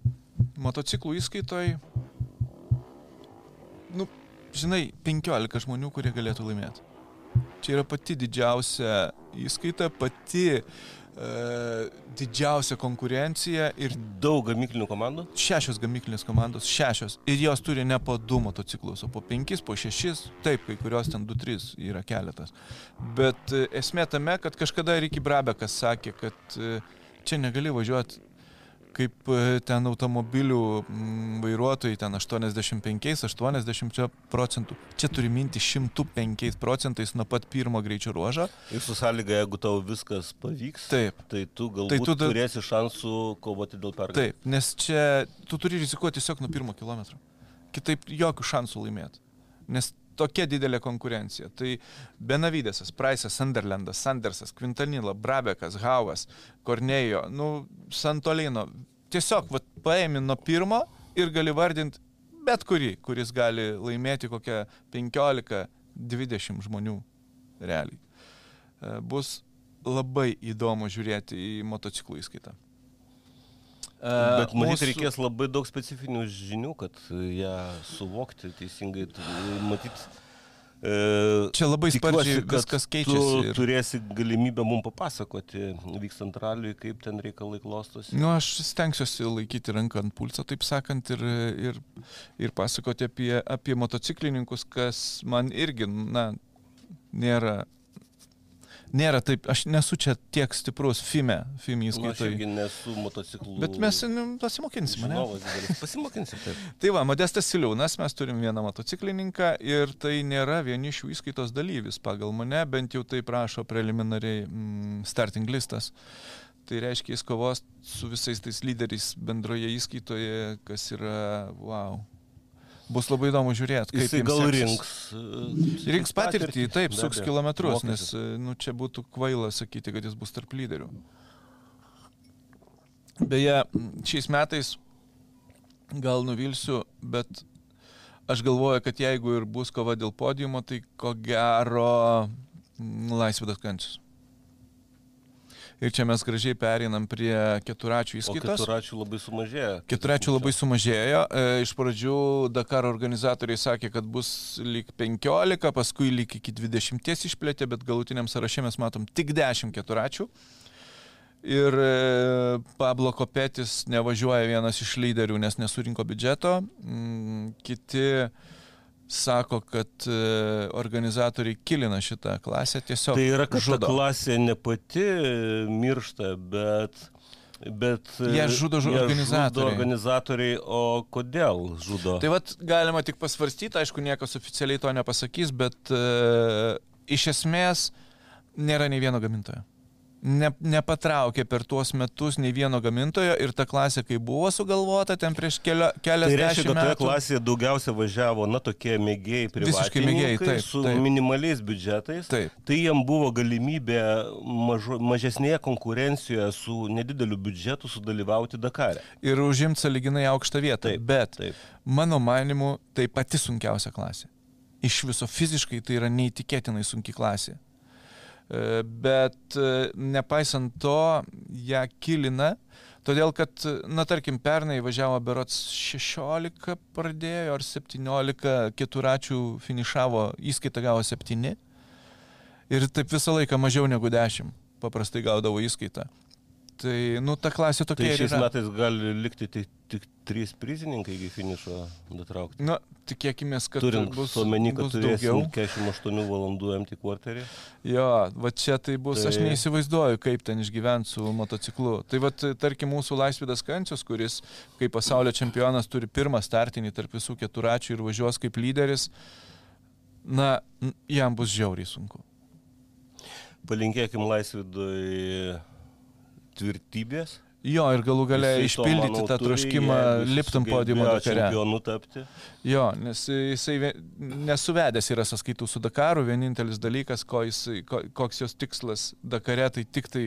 Motociklų įskaitoj, nu, žinai, 15 žmonių, kurie galėtų laimėti. Čia yra pati didžiausia įskaita, pati e, didžiausia konkurencija ir Daug gamyklinių komandų. šešios gamyklinės komandos, šešios. Ir jos turi ne po du motociklus, o po penkis, po šešis. Taip, kai kurios ten du, trys yra keletas. Bet e, esmė tame, kad kažkada Ricky Brabekas sakė, kad e, čia negali važiuoti kaip e, ten automobilių mm, vairuotojai ten 85-80 procentų. Čia turi minti 105 procentais nuo pat pirmo greičio ruožo. Ir su sąlyga, jeigu tau viskas pavyks, Taip. tai tu galbūt Tai tai tu tu da- turėsi šansų kovoti dėl pergalės. Taip, nes čia tu turi rizikuoti tiesiog nuo pirmo kilometro. Kitaip jokių šansų laimėti. Nes tokia didelė konkurencija. Tai Benavydėsas, Praisas, Sunderlandas, Sandersas, Quintanilo, Brabekas, Havas, Kornejo, nu, Santolino. Tiesiog vat, paėmi nuo pirmo ir gali vardinti bet kurį, kuris gali laimėti kokią 15-20 žmonių realiai. E, Bus labai įdomu žiūrėti į motociklų įskaitą. E, Bet matyt, mūsų- reikės labai daug specifinių žinių, kad ją suvokti teisingai. Tu- Matyt, e, Čia labai sparčiai viskas Tu keičiasi. Ir... turėsi galimybę mums papasakoti, vykstant raliui, kaip ten reikalai klostosi. Nu, aš stengsiuosi laikyti ranką ant pulso, taip sakant, ir, ir, ir pasakoti apie, apie motociklininkus, kas man irgi, na, nėra, nėra taip, aš nesu čia tiek stiprus FIME, FIME Nu, aš irgi nesu motociklų. Bet mes pasimokinsime, ne? Žinovas didelis. Pasimokinsim taip. Tai va, Modestas Siliūnas, mes turim vieną motociklininką ir tai nėra vieni šių įskaitos dalyvis pagal mane, bent jau tai prašo preliminariai mm, starting listas. Tai reiškia, jis kovos su visais tais lyderiais bendroje įskaitoje, kas yra, wow. Bus labai įdomu žiūrėti, kaip jiems gal seksis. rinks. e, Rinks patirtį, taip, suks kilometrus, nes e, nu, čia būtų kvaila sakyti, kad jis bus tarp lyderių. Beje, šiais metais gal nuvilsiu, bet aš galvoju, kad jeigu ir bus kova dėl podiumo, tai ko gero m, Laisvidas Kančius. Ir čia mes gražiai pereinam prie keturačių įskaitos. keturačių labai sumažėjo. Keturačių labai sumažėjo. E, Iš pradžių Dakar organizatoriai sakė, kad bus lyg 15, paskui lyg iki 20 išplėtė, bet galutiniam sąraše mes matom tik 10 keturačių. Ir e, Pablo Kopetis nevažiuoja vienas iš lyderių, nes nesurinko biudžeto. Mm, Kiti sako, kad e, organizatoriai kilina šitą klasę tiesiog. Tai yra, kad ta žudo. klasė ne pati miršta, bet... Bet Ją žudo žu- ją organizatoriai. žudo organizatoriai, o kodėl žudo? Tai vad galima tik pasvarstyti, aišku, niekas oficialiai to nepasakys, bet e, iš esmės nėra nei vieno gamintojo. Ne, nepatraukė per tuos metus nei vieno gamintojo ir ta klasė, kai buvo sugalvota ten prieš kelio, Tai reiškia, keliasdešimt kad toje metų. klasėje daugiausia važiavo, na, tokie mėgėjai, Visiškai mėgėjai, privatininkai taip, su taip. minimaliais biudžetais. Taip. Tai jiem buvo galimybė mažo, mažesnėje konkurencijoje su nedideliu biudžetu sudalyvauti Dakare. Ir užimti saliginai aukštą vietą. Taip, bet taip. mano manimu, tai pati sunkiausia klasė. Iš viso fiziškai tai yra neįtikėtinai sunki klasė. E, Bet e, nepaisant to, ją kilina, todėl kad, na tarkim, pernai važiavo berots 16 pradėjo ar 17 keturačių finišavo, įskaitą gavo 7 ir taip visą laiką mažiau negu 10 paprastai gaudavo įskaitą. Tai, nu, ta klasė Tai tokia ir šiais yra. metais gali likti tik, tik trys prizininkai iki finišo datraukti. Na, tikėkime, kad Turint bus, omeny, kad bus daugiau. 48 valandų MT kvarterį. Jo, va čia tai bus, tai... aš Tai- neįsivaizduoju, kaip ten išgyventi su motociklu. Tai va, tarkim, mūsų Laisvidas Kancius, kuris kaip pasaulio čempionas turi pirmą startinį tarp visų keturačių ir važiuos kaip lyderis, na, jam bus žiauriai sunku. Palinkėkim laisvidui tvirtybės. Jo, ir galų gale Jisai to, išpildyti manau, tą turi, troškimą jis liptam podiumo Dakare. Jo, nes jisai nesuvedęs yra sąskaitų su Dakaru, vienintelis dalykas, ko jisai, ko, koks jos tikslas Dakare, tai tik tai,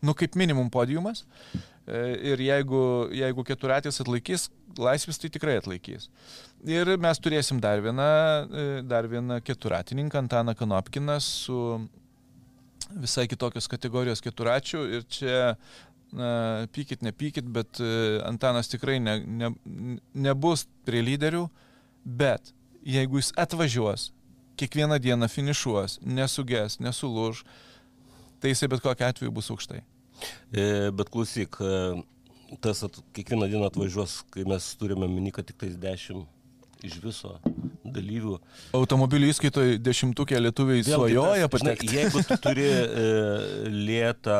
nu kaip minimum podiumas. E, Ir jeigu, jeigu keturatės atlaikys, laisvis tai tikrai atlaikys. Ir mes turėsim dar vieną, e, dar vieną keturatininką, Antaną Kanopkiną, su visai kitokios kategorijos keturačių. Ir čia, na, pykit, nepykit, bet e, Antanas tikrai ne, ne, nebus prie lyderių, bet jeigu jis atvažiuos, kiekvieną dieną finišuos, nesuges, nesulūž, tai jisai bet kokiu atveju bus aukštai. E, bet klausyk, e, tas at, kiekvieną dieną atvažiuos, kai mes turime mini, kad tik tais 10 iš viso dalyvių. Automobilių įskaitoje dešimtukė lietuviai Vėlgi svajoja tas, žinai, patekti. Jeigu tu turi e, lėtą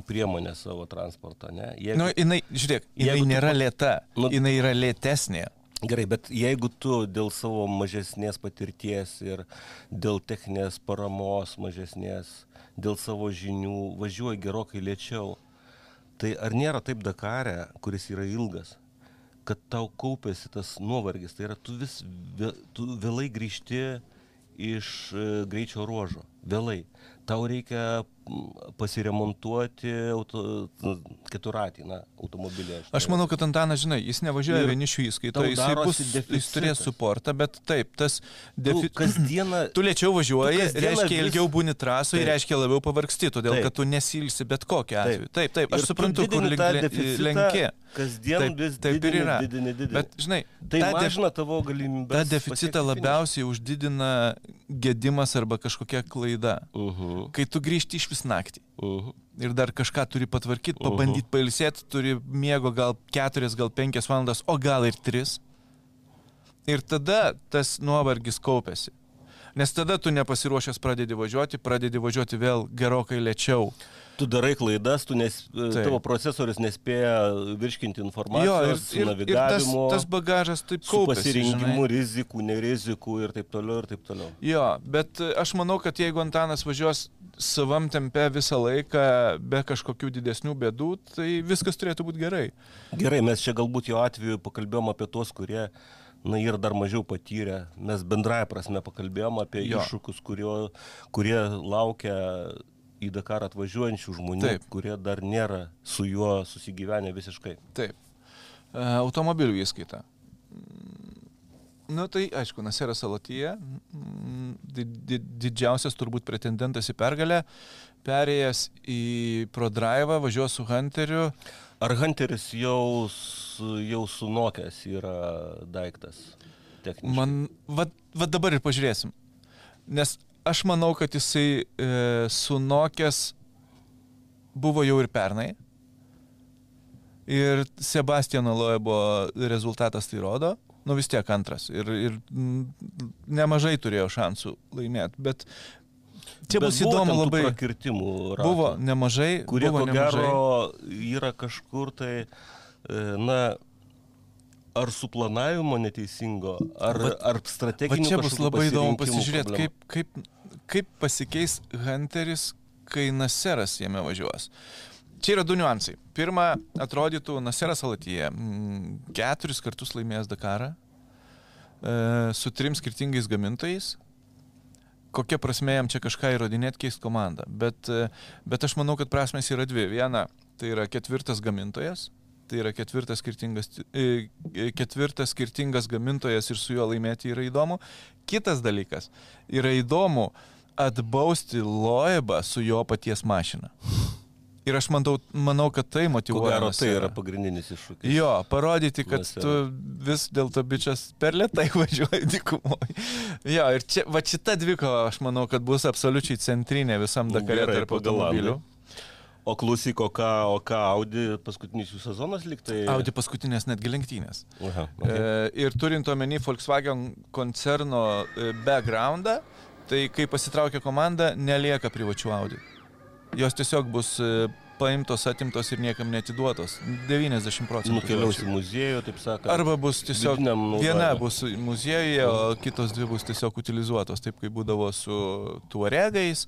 e, priemonę savo transportą, ne? Jeigu, Nu, jinai, žiūrėk, jinai tu nėra pa- lėta, Nu- jinai yra lėtesnė. Gerai, bet jeigu tu dėl savo mažesnės patirties ir dėl techninės paramos mažesnės, dėl savo žinių važiuoji gerokai lėčiau, tai ar nėra taip Dakare, kuris yra ilgas, kad tau kaupėsi tas nuovargis, tai yra tu vis tu vėlai grįžti iš e, greičio ruožo, vėlai. Tau reikia pasiremontuoti auto, keturatį, na, automobilį. Aš manau, kad Antanas, žinai, jis nevažiuoja Ir vienišių įskaito, tau jisai bus, jis turės deficitas. suportą, bet taip, tas defi... Tu kasdieną Tu lėčiau važiuoji, Tu reiškia vis- ilgiau būni trasoje, Taip. reiškia labiau pavargsti, todėl Taip. kad tu nesilsi bet kokiu atveju. Taip, taip, Ir aš tu suprantu, kur didini link tą le- deficitą, lenki. Kasdien Taip, vis taip ir didini, yra. didini, didini. Bet, žinai, tai mažina tavo galimybę. tą deficitą labiausiai uždidina gedimas arba kažkokia klaida. Uh -huh, Kai tu grįžti iš vis naktį. uh -huh. ir dar kažką turi patvarkyti, pabandyti pailsėti, turi miego gal 4, gal 5 valandas, o gal ir 3. Ir tada tas nuovargis kaupėsi. Nes tada tu nepasiruošęs pradedi važiuoti, pradedi važiuoti vėl gerokai lėčiau. Tu darai klaidas, tu nes, Taip. tavo procesorius nespėja virškinti Jo, ir, informacijos, ir, ir tas, tas bagažas taip su kaupėsi. pasirinkimu žinai. rizikų, nerizikų ir taip toliau ir taip toliau. Jo, bet e, aš manau, kad jeigu Antanas važiuos savam tempe visą laiką be kažkokių didesnių bėdų, tai viskas turėtų būti gerai. Gerai, mes čia galbūt jo atveju pakalbėjom apie tuos, kurie na, yra dar mažiau patyrę. Mes bendrąją prasme pakalbėjom apie Jo. iššūkius, kurio, kurie laukia į Dakarą atvažiuojančių žmonių, Taip. kurie dar nėra su juo susigyvenę visiškai. Taip. E, Automobilių įskaita. Na tai aišku, Naseras Salatyje, mm, di di didžiausias turbūt pretendentas į pergalę, perėjęs į ProDrive, važiuos su Hunteriu. Ar Hunteris jau, jau sunokęs yra daiktas? Techniškai? Man, va, va dabar ir pažiūrėsim. Nes aš manau, kad jisai e, sunokęs buvo jau ir pernai. Ir Sebastiano Loebo rezultatas tai rodo. Nu vis tiek antras. Ir, ir nemažai turėjo šansų laimėti. Bet čia bus įdomu labai. Prakirtimų ratų, Buvo nemažai. kurie buvo ko nemažai. gero yra kažkur tai, e, na, ar suplanavimo neteisingo, ar, Vat- ar Va strateginių. čia bus labai įdomu pasižiūrėti, kaip, kaip, kaip pasikeis Hunteris, kai Naseras jame važiuos. Čia yra du niuansai. Pirma, atrodytų Naseras Alatyje mm, keturis kartus laimėjęs Dakarą e, su trim skirtingais gamintojais. Kokia prasme jam čia kažką įrodinėti, keisti komandą. Bet, e, bet aš manau, kad prasmės yra dvi. Viena, tai yra ketvirtas gamintojas. Tai yra ketvirtas skirtingas, e, e, ketvirtas skirtingas gamintojas ir su juo laimėti yra įdomu. Kitas dalykas, yra įdomu atbausti Loebą su jo paties mašina. Ir aš manau, manau kad tai Ko motivuoja. gero, tai yra pagrindinis iššūkis. Jo, parodyti, kad Naserą. tu vis dėl to bičias per lietai važiuoji dykumoje. Jo, ir čia, va šita dvikova, aš manau, kad bus absoliučiai centrinė visam Dakarė Gerai, tarp automobilių. O klausyk, o ką, o ką Audi paskutinis jų sezonas liktai? Audi paskutinės netgi lenktynės. Aha, Okay. E, ir turint omeny Volkswagen koncerno e, backgroundą, tai kai pasitraukia komanda, nelieka privačių Audi. Jos tiesiog bus e, paimtos, atimtos ir niekam netiduotos. 90 procentų. Nukeliaus į muziejų, taip sakant. Arba bus tiesiog viena bus muziejuje, o kitos dvi bus tiesiog utilizuotos, taip kaip būdavo su tuaregais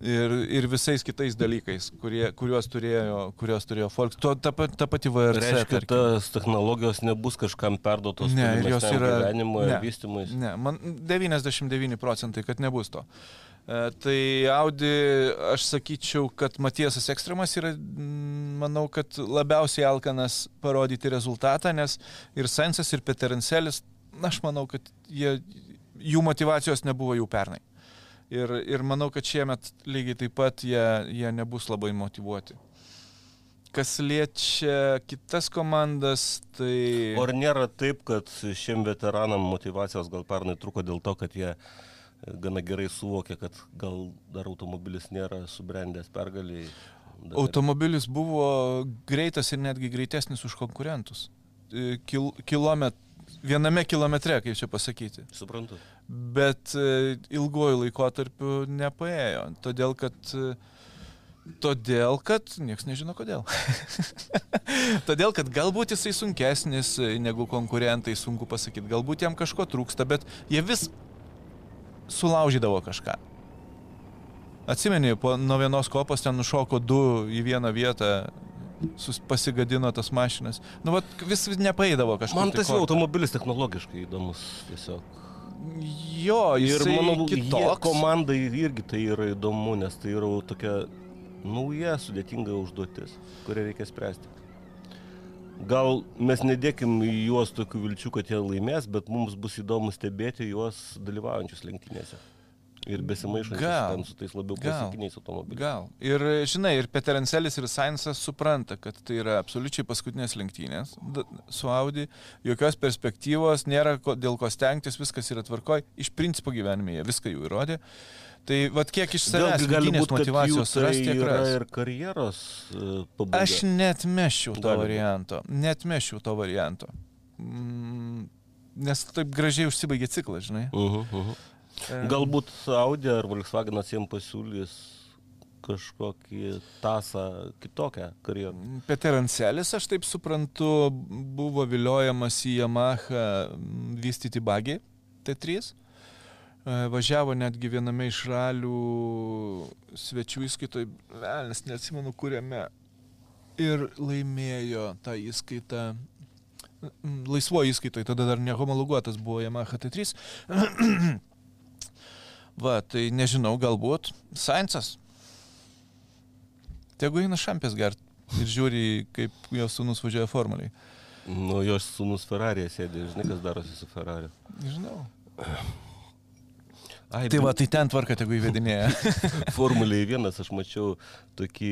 ir, ir visais kitais dalykais, kurie, kuriuos turėjo, kuriuos turėjo Volks. Tuo, ta, ta pati VRC. Reiškia, tarkim. tas technologijos nebus kažkam perduotos Ne, jos yra- gyvenimui ne. ir vystymui. Ne, man 99 procentai, kad nebus to. E, Tai Audi, aš sakyčiau, kad Matiesas Ekstremas yra, manau, kad labiausiai alkanas parodyti rezultatą, nes ir Sensas, ir Peterencelis, na, aš manau, kad jie, jų motivacijos nebuvo jau pernai. Ir, ir manau, kad šiemet lygiai taip pat jie, jie nebus labai motivuoti. Kas liečia kitas komandas, tai... Ar nėra taip, kad šiem veteranam motivacijos gal pernai truko dėl to, kad jie gana gerai suvokė, kad gal dar automobilis nėra subrendęs pergaliai? Dar- Automobilis buvo greitas ir netgi greitesnis už konkurentus. E, Kil, kilomet, viename kilometre, kaip čia pasakyti. Suprantu. Bet e, ilguoju laikotarpiu nepaėjo. Todėl, kad e, Todėl, kad niekas nežino kodėl. Todėl, kad galbūt jisai sunkesnis negu konkurentai, sunku pasakyti. Galbūt jam kažko trūksta, bet jie vis sulaužydavo kažką. Atsimeni, po, nuo vienos kopos ten nušoko du į vieną vietą, sus, pasigadino tas mašinas. Nu, vat, vis nepaėdavo kažkas. Man tas jau automobilis technologiškai įdomus tiesiog. Jo, Ir manau, kitoks. jie- komandai irgi tai yra įdomu, nes tai yra tokia nauja, sudėtinga užduotis, kurią reikia spręsti. Gal mes nedėkim į juos tokių vilčių, kad jie laimės, bet mums bus įdomu stebėti juos dalyvaujančius lenktynėse. Ir ten su tais labiau klasikiniais automobiliais. Gal. Ir žinai, ir Peterancelis, ir Sainsas supranta, kad tai yra absoliučiai paskutinės lenktynės su Audi, jokios perspektyvos, nėra ko, dėl ko stengtis, viskas yra tvarkoj, iš principo gyvenime jie viską jau įrodė. Tai vad kiek iš savęs gali būti, motivacijos tai ras, tiek yra ir karjeros e, pabaiga. Aš net meščiau to Gali varianto. Net meščiau to varianto. Mm, nes taip gražiai užsibaigė ciklas, žinai. Uh -huh, uh -huh. Galbūt Audi ar Volkswagenas jiems pasiūlys kažkokį tasą kitokią karjerą. Peterancelis, aš taip suprantu, buvo viliojamas į Yamaha vystyti bagį T3. E, Važiavo netgi viename iš ralių svečių įskaitoj, velnis, neatsimenu kuriame. Ir laimėjo tą įskaitą. mm, Laisvo įskaitoj, tada dar nehomologuotas buvo Yamaha T3. Va, tai nežinau, galbūt Sainsas. Tegu eina šampės gert ir žiūri, kaip jo sūnus važiuoja formuliai. Nu, jos sūnus Ferrari sėdi, žinai, kas darosi su Ferrari. Nežinau. Ai, Tai va, tai ten tvarka tegu įvedinėja. Formuliai vienas, aš mačiau tokį,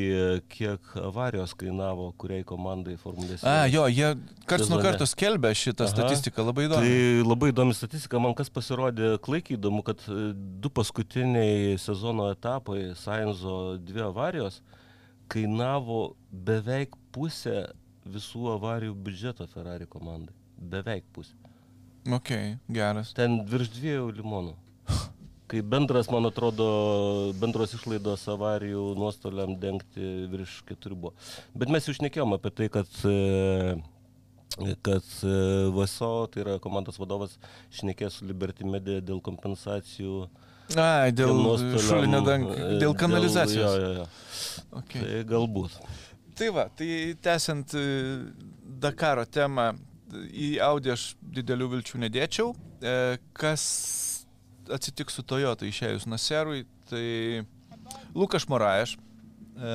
kiek avarijos kainavo, kuriai komandai Formulės. A, jo, jie karts nuo karto skelbia šitą Aha. statistiką, labai įdomu. Tai labai įdomi statistika, man kas pasirodė klaikiai įdomu, kad e, du paskutiniai sezono etapai, Sainzo dvi avarijos, kainavo beveik pusę visų avarijų biudžeto Ferrari komandai. Beveik pusę. Ok, geras. Ten virš dviejų limonų. Kai bendras, man atrodo, bendros išlaidos avarijų nuostoliam dengti virš keturių buvo. Bet mes jau šnekėjom apie tai, kad, e, kad e, VSO, tai yra komandos vadovas, šnekės su Liberty Media dėl kompensacijų. Ai, dėl šulinio dang, e, dėl kanalizacijos. Jo, jo, jo. Okay. Tai galbūt. Tai va, tai tęsiant Dakaro temą, į Audi aš didelių vilčių nedėčiau. Kas atsitiks su Toyota išėjus Naserui, tai Lukas Moraeš, e,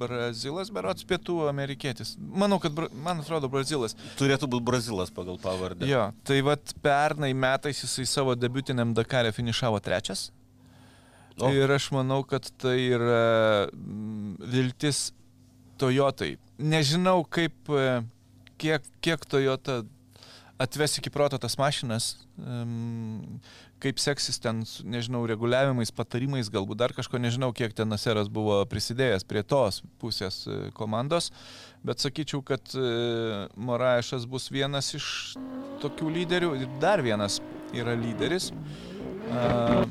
Brazilas, berots pietų amerikietis. Manau, kad, man atrodo, Brazilas. Turėtų būti Brazilas pagal pavardę. Jo, tai vad pernai metais jisai savo debutiniam Dakare finišavo trečias. O. Ir aš manau, kad tai yra mm, viltis Toyotai. Nežinau, kaip, e, kiek, kiek Toyota atves iki proto tas mašinas, em, kaip seksis ten, nežinau, reguliavimais, patarimais, galbūt dar kažko, nežinau, kiek ten Naseras buvo prisidėjęs prie tos pusės e, komandos, bet sakyčiau, kad e, Moraešas bus vienas iš tokių lyderių ir dar vienas yra lyderis. a,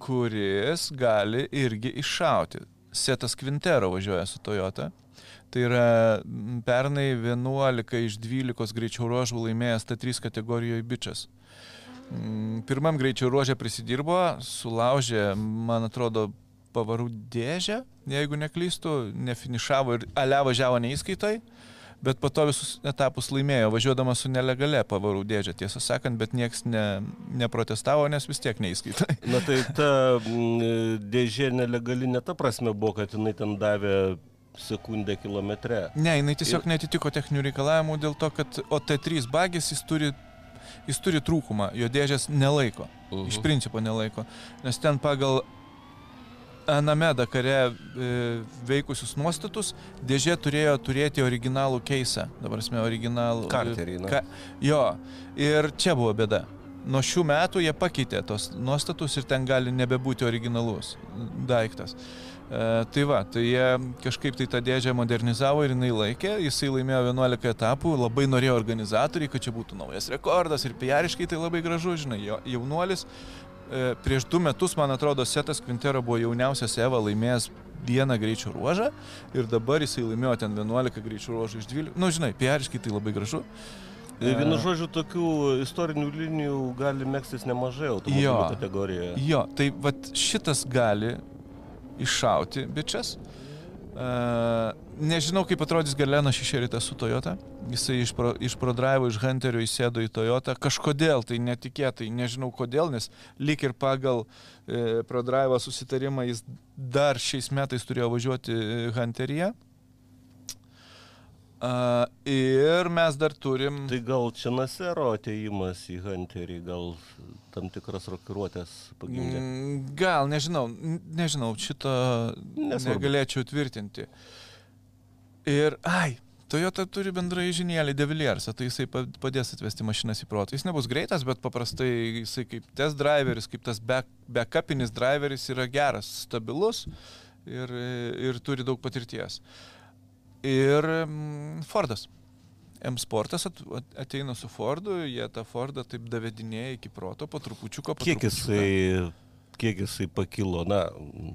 kuris gali irgi iššauti. Setas Quintero važiuoja su Toyota. Tai yra pernai 11 iš 12 greičio ruožų laimėjęs T3 kategorijoje bičias. Mm, Pirmam greičio ruožė prisidirbo, sulaužė, man atrodo, pavarų dėžę, jeigu neklystu, nefinišavo ir ale važiavo neįskaitai, bet po to visus etapus laimėjo, važiuodamas su nelegale pavarų dėžė, tiesą sakant, bet niekas ne, neprotestavo, nes vis tiek neįskaitai. Na tai ta dėžė nelegali ne ta prasme buvo, kad jinai ten davė sekundę kilometre. Ne, jinai tiesiog netitiko techninių reikalavimų dėl to, kad OT3 bagis jis turi, jis turi trūkumą, jo dėžės nelaiko. Mhm. Iš principo nelaiko. Nes ten pagal Aname Dakare e, veikusius nuostatus dėžė turėjo turėti originalų keisą. Dabar mes originalų. Karterį, na. jo, ir čia buvo bėda. Nuo šių metų jie pakeitė tos nuostatus ir ten gali nebebūti originalus daiktas. E, tai va, tai jie kažkaip tai tą dėžę modernizavo ir jinai laikė, jisai laimėjo 11 etapų, labai norėjo organizatoriai, kad čia būtų naujas rekordas ir piariškai tai labai gražu, žinai, jaunuolis. E, prieš du metus, man atrodo, Setas Quintero buvo jauniausias Eva laimėjęs vieną greičio ruožą ir dabar jisai laimėjo ten 11 greičio ruožų iš 12. Na, nu, žinai, piariškai tai labai gražu. E, Vienu žodžiu, tokių istorinių linijų gali mėgstis nemažai automobilių Jo. kategorijoje. Jo, tai vat šitas gali iššauti bičias. Uh, nežinau, kaip atrodys Galena šį rytą su Toyota. Jisai iš, pro, iš ProDrive, iš Hunterio įsėdo į Toyota. Kažkodėl, tai netikėtai, nežinau kodėl, nes lyg ir pagal e, ProDrive susitarimą jis dar šiais metais turėjo važiuoti e, Hunteryje. Uh, ir mes dar turim... Tai gal čia Nasero ateimas į Hunterį, gal tam tikras rokiruotės pagimdė. Mm, Gal, nežinau, nežinau, šito Nesvarbu. negalėčiau tvirtinti. Ir, ai, Toyota turi bendrai žinėlį Deviliersą, tai jisai pa- padės atvesti mašinas į protą. Jis nebus greitas, bet paprastai jisai kaip test driveris, kaip tas back, backupinis driveris yra geras, stabilus ir, ir turi daug patirties. Ir mm, Fordas. M Sportas at, at, ateina su Fordu, jie tą Fordą taip davedinėja iki proto, po trupučiuko. Po Kiek trupučiuką. jisai, kiek jisai pakilo, na,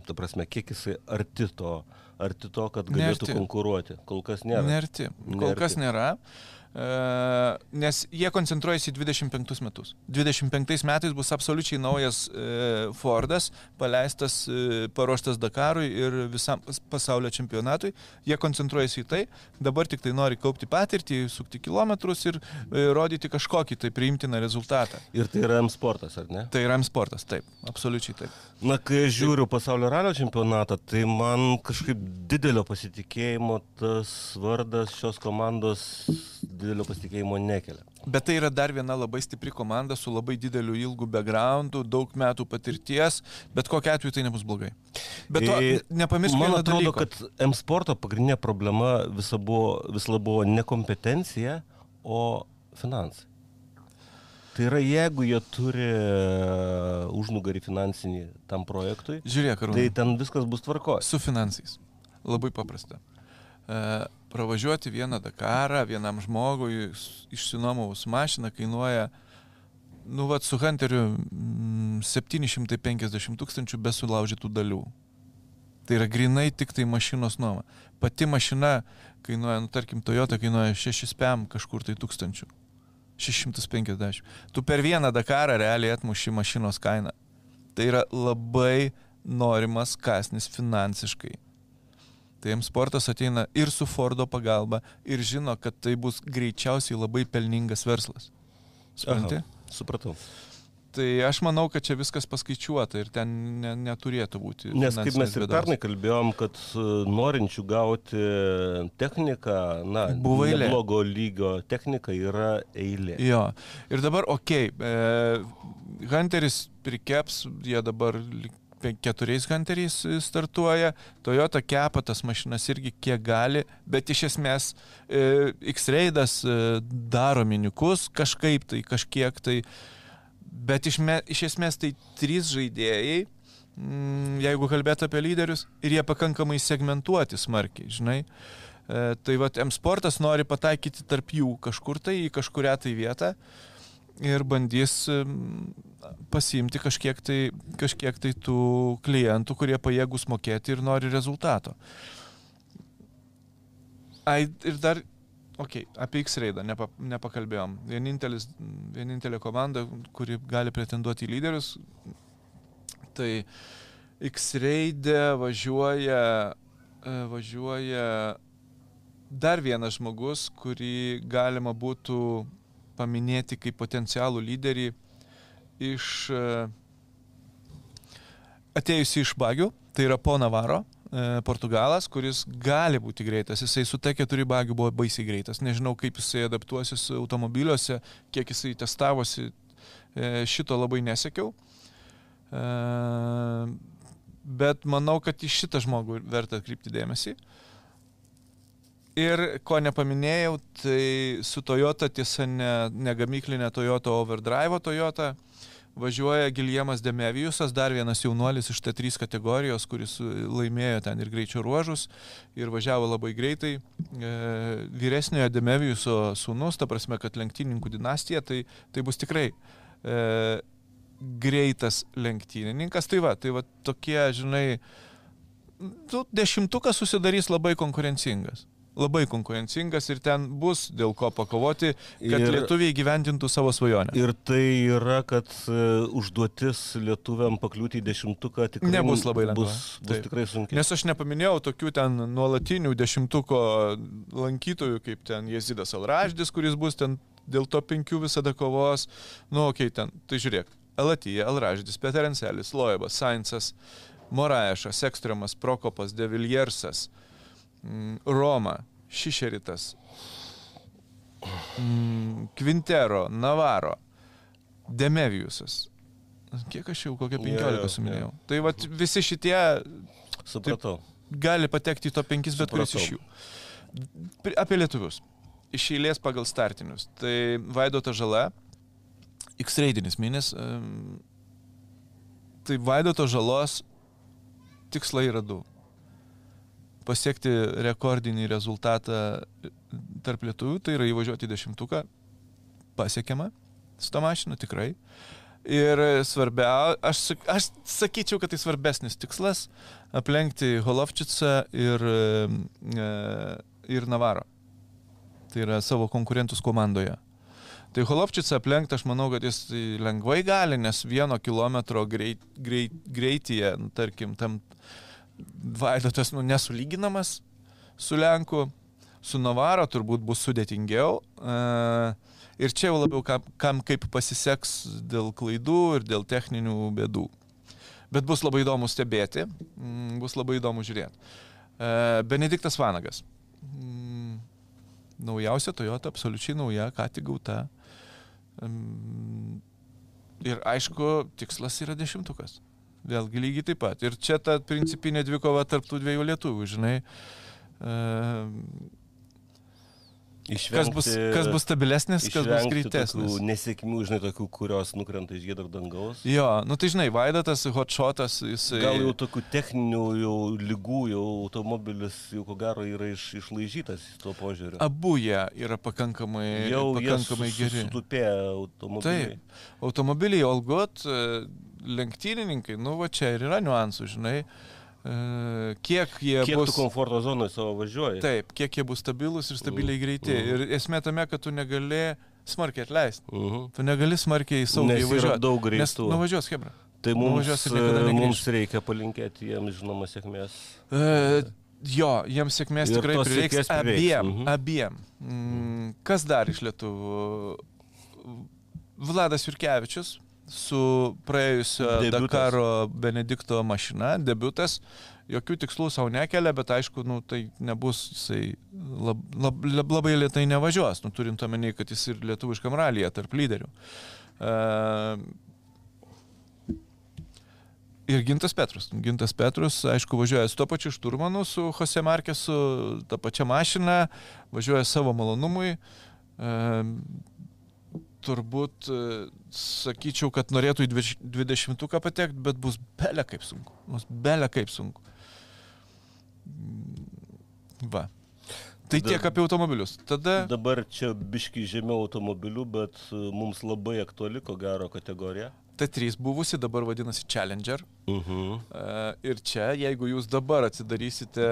ta prasme, kiek jisai arti to, arti to, kad galėtų Nearti. konkuruoti. Kol kas nėra. Nerti. Kol Nearti. kas nėra. E, nes jie koncentruojasi į 25 metus. 25 metais bus absoliučiai naujas e, Fordas, paleistas, e, paruoštas Dakarui ir visam pas- pasaulio čempionatui. Jie koncentruojasi į tai, dabar tik tai nori kaupti patirtį, sukti kilometrus ir e, rodyti kažkokį tai priimtiną rezultatą. Ir tai yra M sportas, ar ne? Tai yra M sportas, taip, absoliučiai taip. Na, kai žiūriu pasaulio ralio čempionatą, tai man kažkaip didelio pasitikėjimo tas vardas šios komandos didelio pasitikėjimo nekelia. Bet tai yra dar viena labai stipri komanda su labai dideliu ilgu backgroundu, daug metų patirties, bet kokia atveju tai nebus blogai. Bet to E, nepamirškime Man atrodo, dalyko. kad M sporto pagrindinė problema visa buvo, vis labiau buvo ne kompetencija, o finansai. Tai yra, jeigu jie turi e, užnugarį finansinį tam projektui, Žiūrėk, tai Arūnai, ten viskas bus tvarko. su finansais. Labai paprasta. E, pravažiuoti vieną Dakarą vienam žmogui s- išsinuomavus mašiną kainuoja, nu, vad, su Hunteriu mm, 750 tūkstančių be sulaužytų dalių. Tai yra grinai tik tai mašinos nuoma. Pati mašina kainuoja, nu, tarkim, Toyota kainuoja 6 pem kažkur tai tūkstančių. 650. Tu per vieną Dakarą realiai atmuši mašinos kainą. Tai yra labai norimas kasnis finansiškai. Tai jiems sportas ateina ir su Fordo pagalba ir žino, kad tai bus greičiausiai labai pelningas verslas. Supranti? Aha, Supratau. Tai aš manau, kad čia viskas paskaičiuota ir ten ne, neturėtų būti. Nes kaip mes ir pernai kalbėjom, kad e, norinčių gauti techniką, na, Buvo eilė. blogo lygio technika yra eilė. Jo. Ir dabar, okei, okay, e, Hunteris prikeps, jie dabar keturiais Hunteriais e, startuoja, Toyota kepa tas mašinas irgi kiek gali, bet iš esmės e, X-Raidas e, daro minikus kažkaip tai, kažkiek tai, bet iš, me, iš esmės tai trys žaidėjai, mm, jeigu kalbėt apie lyderius, ir jie pakankamai segmentuoti smarkiai, žinai. E, tai vad M sportas nori pataikyti tarp jų kažkur tai į kažkuria tai vietą ir bandys em, pasiimti kažkiek tai, kažkiek tai tų klientų, kurie pajėgus mokėti ir nori rezultato. Ai, ir dar, okei, okay, apie X-Raidą nepa, nepakalbėjom. Vienintelė komanda, kuri gali pretenduoti į lyderius, tai X-Raidė važiuoja, e, važiuoja dar vienas žmogus, kurį galima būtų paminėti kaip potencialų lyderį iš e, atėjusi iš bagių, tai yra Pona Varo, e, Portugalas, kuris gali būti greitas. Jisai su T4 bagiu buvo baisiai greitas. Nežinau, kaip jisai adaptuosis automobiliuose, kiek jisai testavosi, e, šito labai nesekiau. Bet manau, kad į šitą žmogų verta atkreipti dėmesį. Ir ko nepaminėjau, tai su Toyota, tiesa, ne, ne gamyklinė Toyota Overdrive Toyota, važiuoja Giljemas Demevijusas, dar vienas jaunuolis iš T3 kategorijos, kuris laimėjo ten ir greičio ruožus ir važiavo labai greitai. E, vyresniojo Demevijuso sūnus, ta prasme, kad lenktynininkų dinastija, tai, tai bus tikrai e, greitas lenktynininkas. Tai va, tai va tokie, žinai, tu, dešimtukas susidarys labai konkurencingas labai konkurencingas ir ten bus dėl ko pakovoti, kad ir, lietuviai gyventintų savo svajonę. Ir tai yra, kad uh, užduotis lietuviam pakliūti į dešimtuką tikrai nebus labai lengva. Bus, bus Taip. tikrai sunkiai. Nes aš nepaminėjau tokių ten nuolatinių dešimtuko lankytojų, kaip ten Jezidas Alraždis, kuris bus ten dėl to penkių visada kovos. Nu, okei, okay, ten, tai žiūrėk. Elatyje, Alraždis, Peterencelis, Loebas, Sainsas, Moraešas, Ekstremas, Prokopas, Deviljersas. Uh, Roma, Šišeritas, mm, Kvintero, Navaro, Demevijusas. Kiek aš jau kokią 15 suminėjau. Ja. Tai vat, visi šitie Supratau. Taip, gali patekti į to 5, bet kuris iš jų. Apie lietuvius. Iš eilės pagal startinius. Tai Vaidota žala, X-raidinis minis. Tai Vaidoto žalos tikslai yra du pasiekti rekordinį rezultatą tarp lietuvių, tai yra įvažiuoti dešimtuką, pasiekiama su tą mašinu tikrai. Ir svarbia, aš, aš sakyčiau, kad tai svarbesnis tikslas - aplenkti Holovčicą ir, e, ir Navaro. Tai yra savo konkurentus komandoje. Tai Holovčicą aplenkti aš manau, kad jis lengvai gali, nes vieno kilometro greit, greit, greityje, nu, tarkim, tam Vaidotas nu, nesulyginamas su Lenku, su Navaro turbūt bus sudėtingiau. E, ir čia jau labiau kam, kam kaip pasiseks dėl klaidų ir dėl techninių bėdų. Bet bus labai įdomu stebėti, mm, bus labai įdomu žiūrėti. E, Benediktas Vanagas. Mm, naujausia Toyota, absoliučiai nauja, ką tik gauta. Ir aišku, tikslas yra dešimtukas. Vėlgi lygiai taip pat. Ir čia ta principinė dvikova tarptų dviejų lietuvių, žinai. Uh, Išvengti, kas, bus, kas bus stabilesnis, kas bus greitesnis. Nesėkmių, žinai, tokių, kurios nukrenta iš gėdro dangaus. Jo, nu tai žinai, Vaidatas, hotshotas, jisai... Gal jau tokių techninių jau lygų, jau automobilis jau ko gero yra iš, išlaižytas tuo požiūriu. Abu jie yra pakankamai, jau pakankamai su, geri. Sutupė automobiliai. Taip, automobiliai Olgot, lenktynininkai, nu va čia ir yra niuansų, žinai. E, kiek jie kiek bus... tu komforto zonoje savo važiuoji. Taip, kiek jie bus stabilus ir stabiliai greiti. Uh -huh. Ir esmė tame, kad tu negali smarkiai atleisti. Uh -huh. Tu negali smarkiai saugiai važiuoti. daug greitų. Nes nuvažiuos, Hebra. Tai mums, e, mums reikia palinkėti jiems, žinoma, sėkmės. E, jo, jiems sėkmės ir tikrai prireiks abiem. Uh -huh. abiem. Mm, kas dar iš lietuvių? Vladas Jurkevičius, su praėjusio debiutas. Dakaro Benedikto mašina, debutas, jokių tikslų savo nekelia, bet aišku, nu, tai nebus, jisai lab, lab, lab, labai lietai nevažiuos, nu, turint omeny, kad jis ir lietuviškam ralyje tarp lyderių. Uh, Ir Gintas Petrus. Gintas Petrus, aišku, važiuoja su to pačiu šturmanu, su Jose Markesu, tą pačią mašiną, važiuoja savo malonumui. Uh, turbūt e, sakyčiau, kad norėtų į 20-uką patekti, bet bus belė kaip sunku. Bus belė kaip sunku. Va. Tai Tada, tiek apie automobilius. Tada... Dabar čia biški žemiau automobilių, bet e, mums labai aktuali, ko gero, kategorija. T3 buvusi, dabar vadinasi Challenger. Uh -huh. Ir čia, jeigu jūs dabar atsidarysite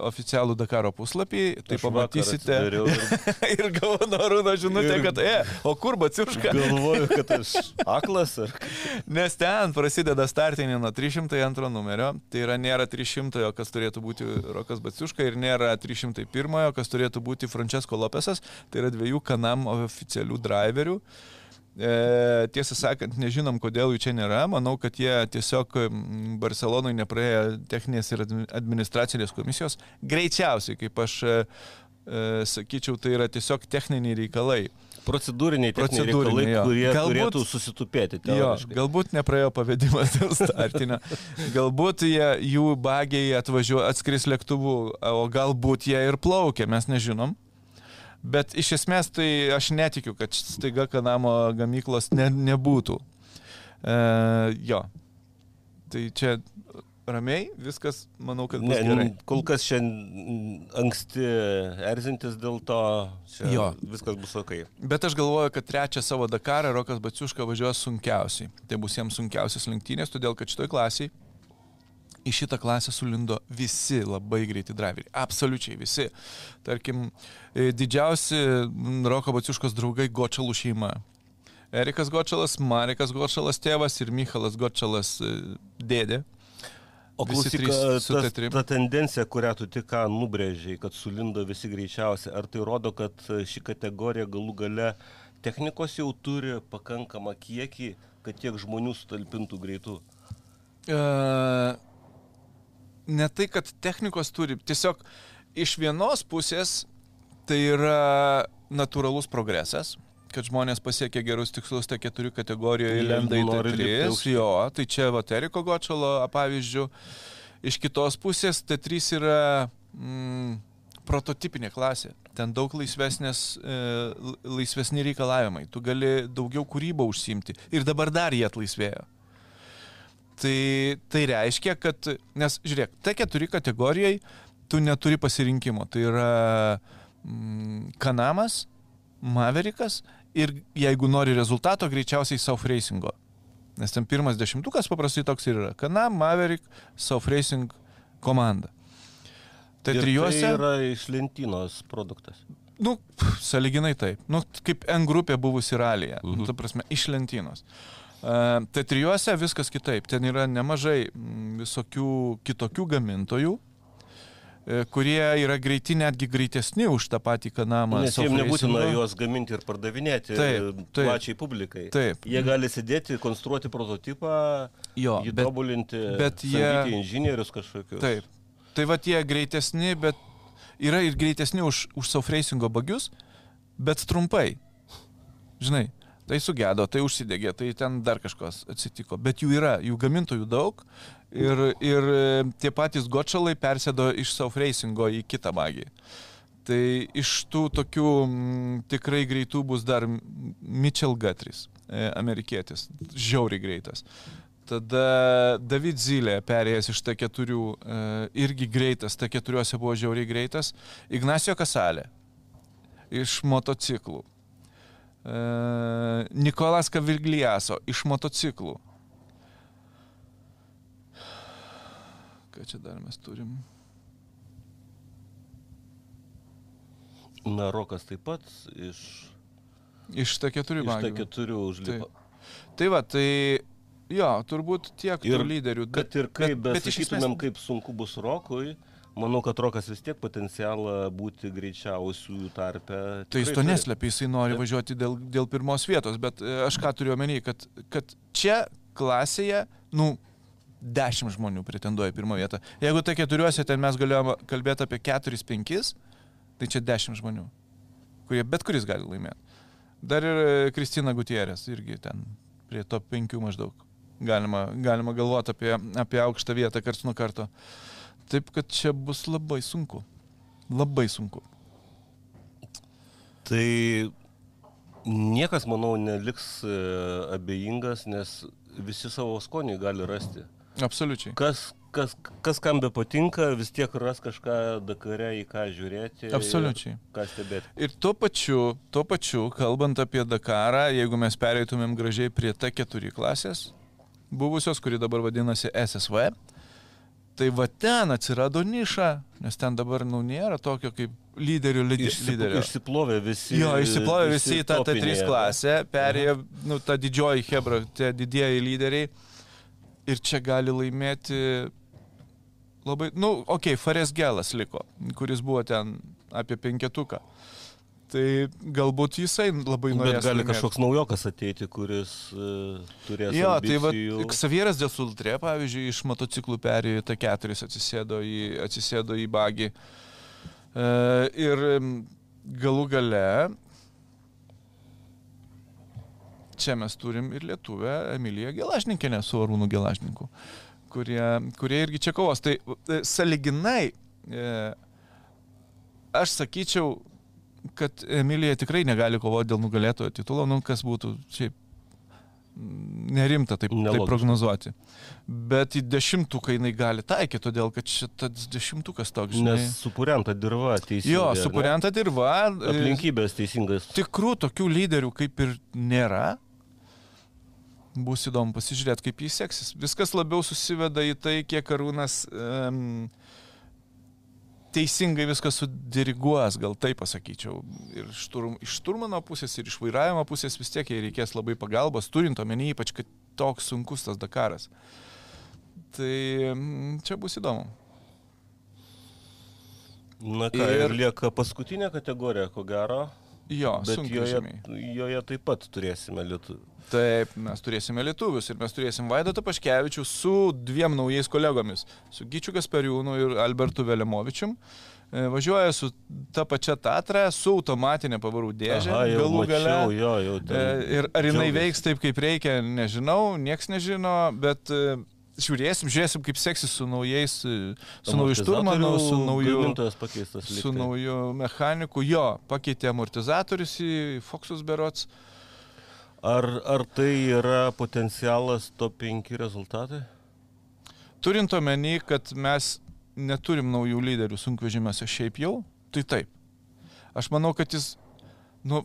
oficialų Dakaro puslapį, tai Aš pamatysite ir, ir gavo Norūno žinutę, ir... kad, e, o kur Baciuška? Galvoju, kad aš aklas. Ar... Nes ten prasideda startinė nuo 302 numerio, tai yra nėra 300, kas turėtų būti Rokas Baciuška ir nėra 301, kas turėtų būti Francesco Lopesas, tai yra dviejų kanam oficialių driverių. E, tiesą sakant, nežinom, kodėl jų čia nėra. Manau, kad jie tiesiog Barcelonui nepraėjo techninės ir administracinės komisijos. Greičiausiai, kaip aš e, e, sakyčiau, tai yra tiesiog techniniai reikalai. Procedūriniai, techniniai Procedūriniai, reikalai, jo. kurie Galbūt- turėtų susitupėti. Jo, galbūt nepraėjo pavedimas dėl startinio. Galbūt jie, jų bagiai atvažiuoja, atskris lėktuvu, o galbūt jie ir plaukia, mes nežinom. Bet iš esmės tai aš netikiu, kad staiga Kanamo gamyklos ne, nebūtų. E, jo. Tai čia ramiai, viskas, manau, kad bus Ne, gerai. kol kas šiandien anksti erzintis dėl to, Jo. viskas bus ok. Bet aš galvoju, kad trečią savo Dakarą Rokas Baciuška važiuos sunkiausiai. Tai bus jiems sunkiausias lenktynės, todėl kad šitoj klasiai į šitą klasę sulindo visi labai greiti driveriai. Absoliučiai visi. Tarkim, e, didžiausi Roko Baciuškos draugai Gočalų šeima. Erikas Gočalas, Marikas Gočalas tėvas ir Michalas Gočalas e, dėdė. O klausyk, trys a, su tas- T3. ta tendencija, kurią tu tik ką nubrėžiai, kad sulindo visi greičiausiai, ar tai rodo, kad a, ši kategorija galų gale technikos jau turi pakankamą kiekį, kad tiek žmonių sutalpintų greitų? E, ne tai, kad technikos turi, tiesiog iš vienos pusės tai yra natūralus progresas, kad žmonės pasiekia gerus tikslus, tai keturių kategorijoje lenda į nori lipti T3, aukštyn. jo, tai čia va Eriko Gočalo pavyzdžių. Iš kitos pusės T3 yra mm, prototipinė klasė. Ten daug laisvesnės, e, laisvesni reikalavimai. Tu gali daugiau kūrybą užsimti. Ir dabar dar jie atlaisvėjo. Tai, tai reiškia, kad, nes žiūrėk, T4 kategorijai tu neturi pasirinkimo. Tai yra mm, Kanamas, Maverikas ir jeigu nori rezultato, greičiausiai South Racingo. Nes ten pirmas dešimtukas paprastai toks ir yra. Kanam, Maverick, South Racing komanda. Tai Ir trijuose... Tai yra iš lentynos produktas. Nu, saliginai taip. Nu, kaip N grupė buvusi ralėje. Mhm. Mhm. Nu, ta prasme, iš lentynos. Uh, tai trijuose viskas kitaip. Ten yra nemažai mm, visokių kitokių gamintojų, e, kurie yra greiti, netgi greitesni už tą patį kanamą. Nes jiems nebūtina juos gaminti ir pardavinėti Taip, e, taip. plačiai publikai. Taip. Jie gali sėdėti, konstruoti prototipą, Jo, jį bet, tobulinti, bet jie- inžinierius kažkokius. taip. Tai va tie greitesni, bet yra ir greitesni už, už South Racingo bagius, bet trumpai. Žinai, tai sugedo, tai užsidegė, tai ten dar kažkas atsitiko. Bet jų yra, jų gamintojų daug ir, ir e, tie patys gočalai persėdo iš South Racingo į kitą bagį. Tai iš tų tokių m, tikrai greitų bus dar Mitchell Gatris, e, amerikietis, žiauriai greitas. Tada David Zylė perėjęs iš T4, e, irgi greitas, T4 buvo žiauriai greitas. Ignacio Kasalė iš motociklų. Nikolas Kavirgliaso iš motociklų. Ką čia dar mes turim? Na, Rokas taip pat iš, Iš T4 iš bagių. ta keturių užlipo. Tai va, tai jo, turbūt tiek Ir lyderių. Kad ir kaip bet iš besakytumėm, esmės- kaip sunku bus Rokui, manau, kad Rokas vis tiek potencialą būti greičiausių tarpe. Tai jis to turi. neslepia, jisai nori Taip. važiuoti dėl, dėl pirmos vietos, bet e, aš ką turiu omeny, kad, kad čia klasėje, nu, dešimt žmonių pretenduoja pirmą vietą. Jeigu tai keturiuose ten mes galėjome kalbėti apie keturis, penkis, tai čia dešimt žmonių, kurie bet kuris gali laimėti. Dar ir e, Kristina Gutierės irgi ten prie to penkių maždaug. Galima, galima galvoti apie, apie aukštą vietą karts nuo karto. Taip, kad čia bus labai sunku. Labai sunku. Tai niekas, manau, neliks e, abejingas, nes visi savo skonį gali rasti. Absoliučiai. Kas, kas, kas kam be patinka, vis tiek ras kažką Dakare, į ką žiūrėti. Absoliučiai. Ką stebėti. Ir tuo pačiu, tuo pačiu, kalbant apie Dakarą, jeigu mes pereitumėm gražiai prie T4 klasės, buvusios, kuri dabar vadinasi SSV, tai va ten atsirado niša, nes ten dabar, nu, nėra tokio kaip lyderių lyderio. išsiplovė visi. Jo, išsiplovė visi į tą T3 topiniai, klasę, perėjo, nu, ta didžioji Hebra, tie didieji lyderiai. Ir čia gali laimėti labai, nu, okei, okay, Fares Gelas liko, kuris buvo ten apie penketuką. Tai galbūt jisai labai Bet norės. gali laimėt. kažkoks naujokas ateiti, kuris uh, turės. Jo, tai va, ambicijų. Xavieras Desultrė, pavyzdžiui, iš motociklų perėjo į T4, atsisėdo į, atsisėdo į bagį. E, ir galų gale čia mes turim ir lietuvę Emiliją Gelažninkinę su Arūnu Gelažninku, kurie, kurie irgi čia kovos. Tai e, saliginai, aš sakyčiau, kad Emilija tikrai negali kovoti dėl nugalėtojo titulo, nu kas būtų šiaip nerimta taip, taip Nelogiška. prognozuoti. Bet į dešimtuką jinai gali taikyti, todėl kad šitas dešimtukas toks, žinai. Nes supurianta dirba teisingai. Jo, ar ne? dirba. e, Aplinkybės teisingas. Tikrų tokių lyderių kaip ir nėra. Bus įdomu pasižiūrėti, kaip jis seksis. Viskas labiau susiveda į tai, kiek Arūnas um, teisingai viską sudiriguos, gal taip pasakyčiau. Ir iš, turm, iš turmano pusės, ir iš vairavimo pusės vis tiek jai reikės labai pagalbos, turint omeny ypač, kad toks sunkus tas Dakaras. Tai mm, čia bus įdomu. Na ką. Ir- ir lieka paskutinė kategorija, ko gero. Jo, Bet joje, sunkvežimiai. joje taip pat turėsime lietuvių. Taip, mes turėsime lietuvius ir mes turėsim Vaidotą Paškevičių su dviem naujais kolegomis - su Gyčiu Gaspariūnu ir Albertu Velemovičium. E, Važiuoja su ta pačia Tatra, su automatinė pavarų dėžė. Aha, jau galų gale. mačiau, jo, jau ten E, Ir ar jinai džiaugiasi. veiks taip, kaip reikia, nežinau, nieks nežino, bet e, žiūrėsim, žiūrėsim, kaip seksis su naujais, su nauju šturmanu, su nauju, su nauju mechaniku. Jo, pakeitė amortizatorius į Foxus Berots. Ar, ar tai yra potencialas top 5 rezultatai? Turint omeny, kad mes neturim naujų lyderių sunkvežimėse šiaip jau, tai taip. Aš manau, kad jis, nu,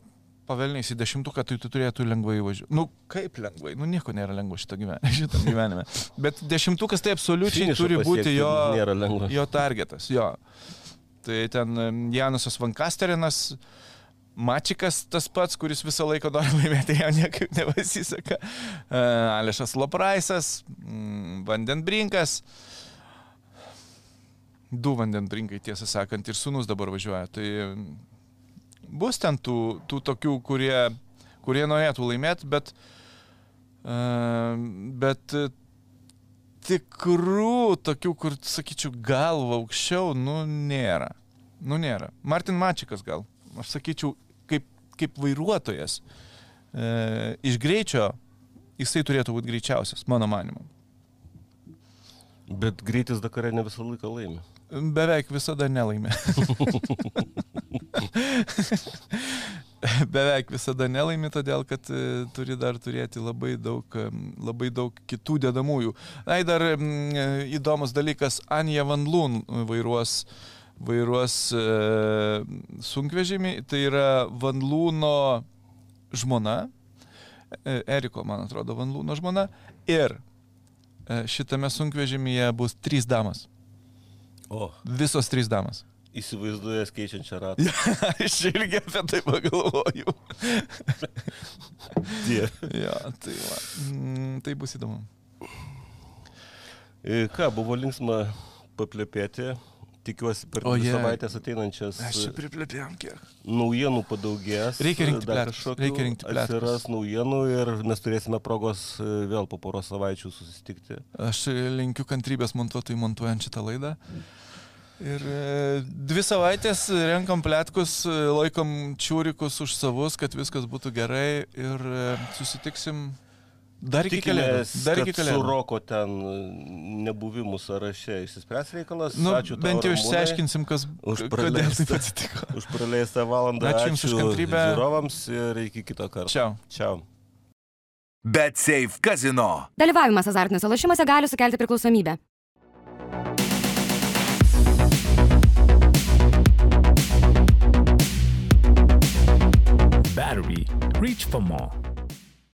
pavelniais į dešimtuką, tai tu turėtų lengvai važiuoti. Nu, kaip lengvai? Nu, nieko nėra lengva šito gyvenime. Šitam gyvenime. Bet dešimtukas tai absoliučiai Finišą turi būti jo, jo targetas. Jo. Tai ten Janusas Vankasterinas, Mačikas tas pats, kuris visą laiką nori laimėti, jam niekaip nepasiseka. E, Alešas Lopraisas, mm, Vandenbrinkas. Du vandenbrinkai, tiesą sakant, ir sunus dabar važiuoja. Tai bus ten tų, tų tokių, kurie, kurie norėtų laimėti, bet, e, bet e, tikrų tokių, kur, sakyčiau, galva aukščiau, nu nėra. Nu nėra. Martin Mačikas gal. Aš sakyčiau, kaip, kaip vairuotojas e, iš greičio jisai turėtų būti greičiausias, mano manimu. Bet greitis Dakare ne visą laiką laimi. Beveik visada nelaimė. Beveik visada nelaimi, todėl kad e, turi dar turėti labai daug, labai daug kitų dedamųjų. Na, ir dar e, įdomus dalykas, Anja Van Loon vairuos, vairuos e, sunkvežimį, tai yra Van Loono žmona, e, Eriko, man atrodo, Van Loono žmona, ir e, šitame sunkvežimyje bus trys damas. O, Visos trys damas. Įsivaizduojas keičiančią ratą. Aš irgi apie tai pagalvoju. Jo, tai, va. mm, tai bus įdomu. E, Ką, buvo linksma paplėpėti. Tikiuosi per dvi je. savaitės ateinančias Aš čia priplėtėjom kiek. naujienų padaugės. Reikia rinkti dar pletkus, kažkokių reikia rinkti pletkus. Atsiras naujienų ir mes turėsime progos e, vėl po poros savaičių susitikti. Aš linkiu kantrybės montuotojai montuojant šitą laidą. Ir e, dvi savaitės renkam plėtkus, laikom čiūrikus už savus, kad viskas būtų gerai ir e, susitiksim dar iki kalėdų. Dar iki kad su kalėdų. Roko ten nebuvimų sąraše išsispręs reikalas. Nu, Ačiū tau, bent jau išsiaiškinsim, kas, už kodėl taip praleistą- atsitiko. Už praleistą valandą. Ačiū Jums už kantrybę. Žiūrovams ir iki kito karto. Čiau. Čiau. BetSafe kazino. Dalyvavimas azartiniuose lošimuose gali sukelti priklausomybę. Battery. Reach for more.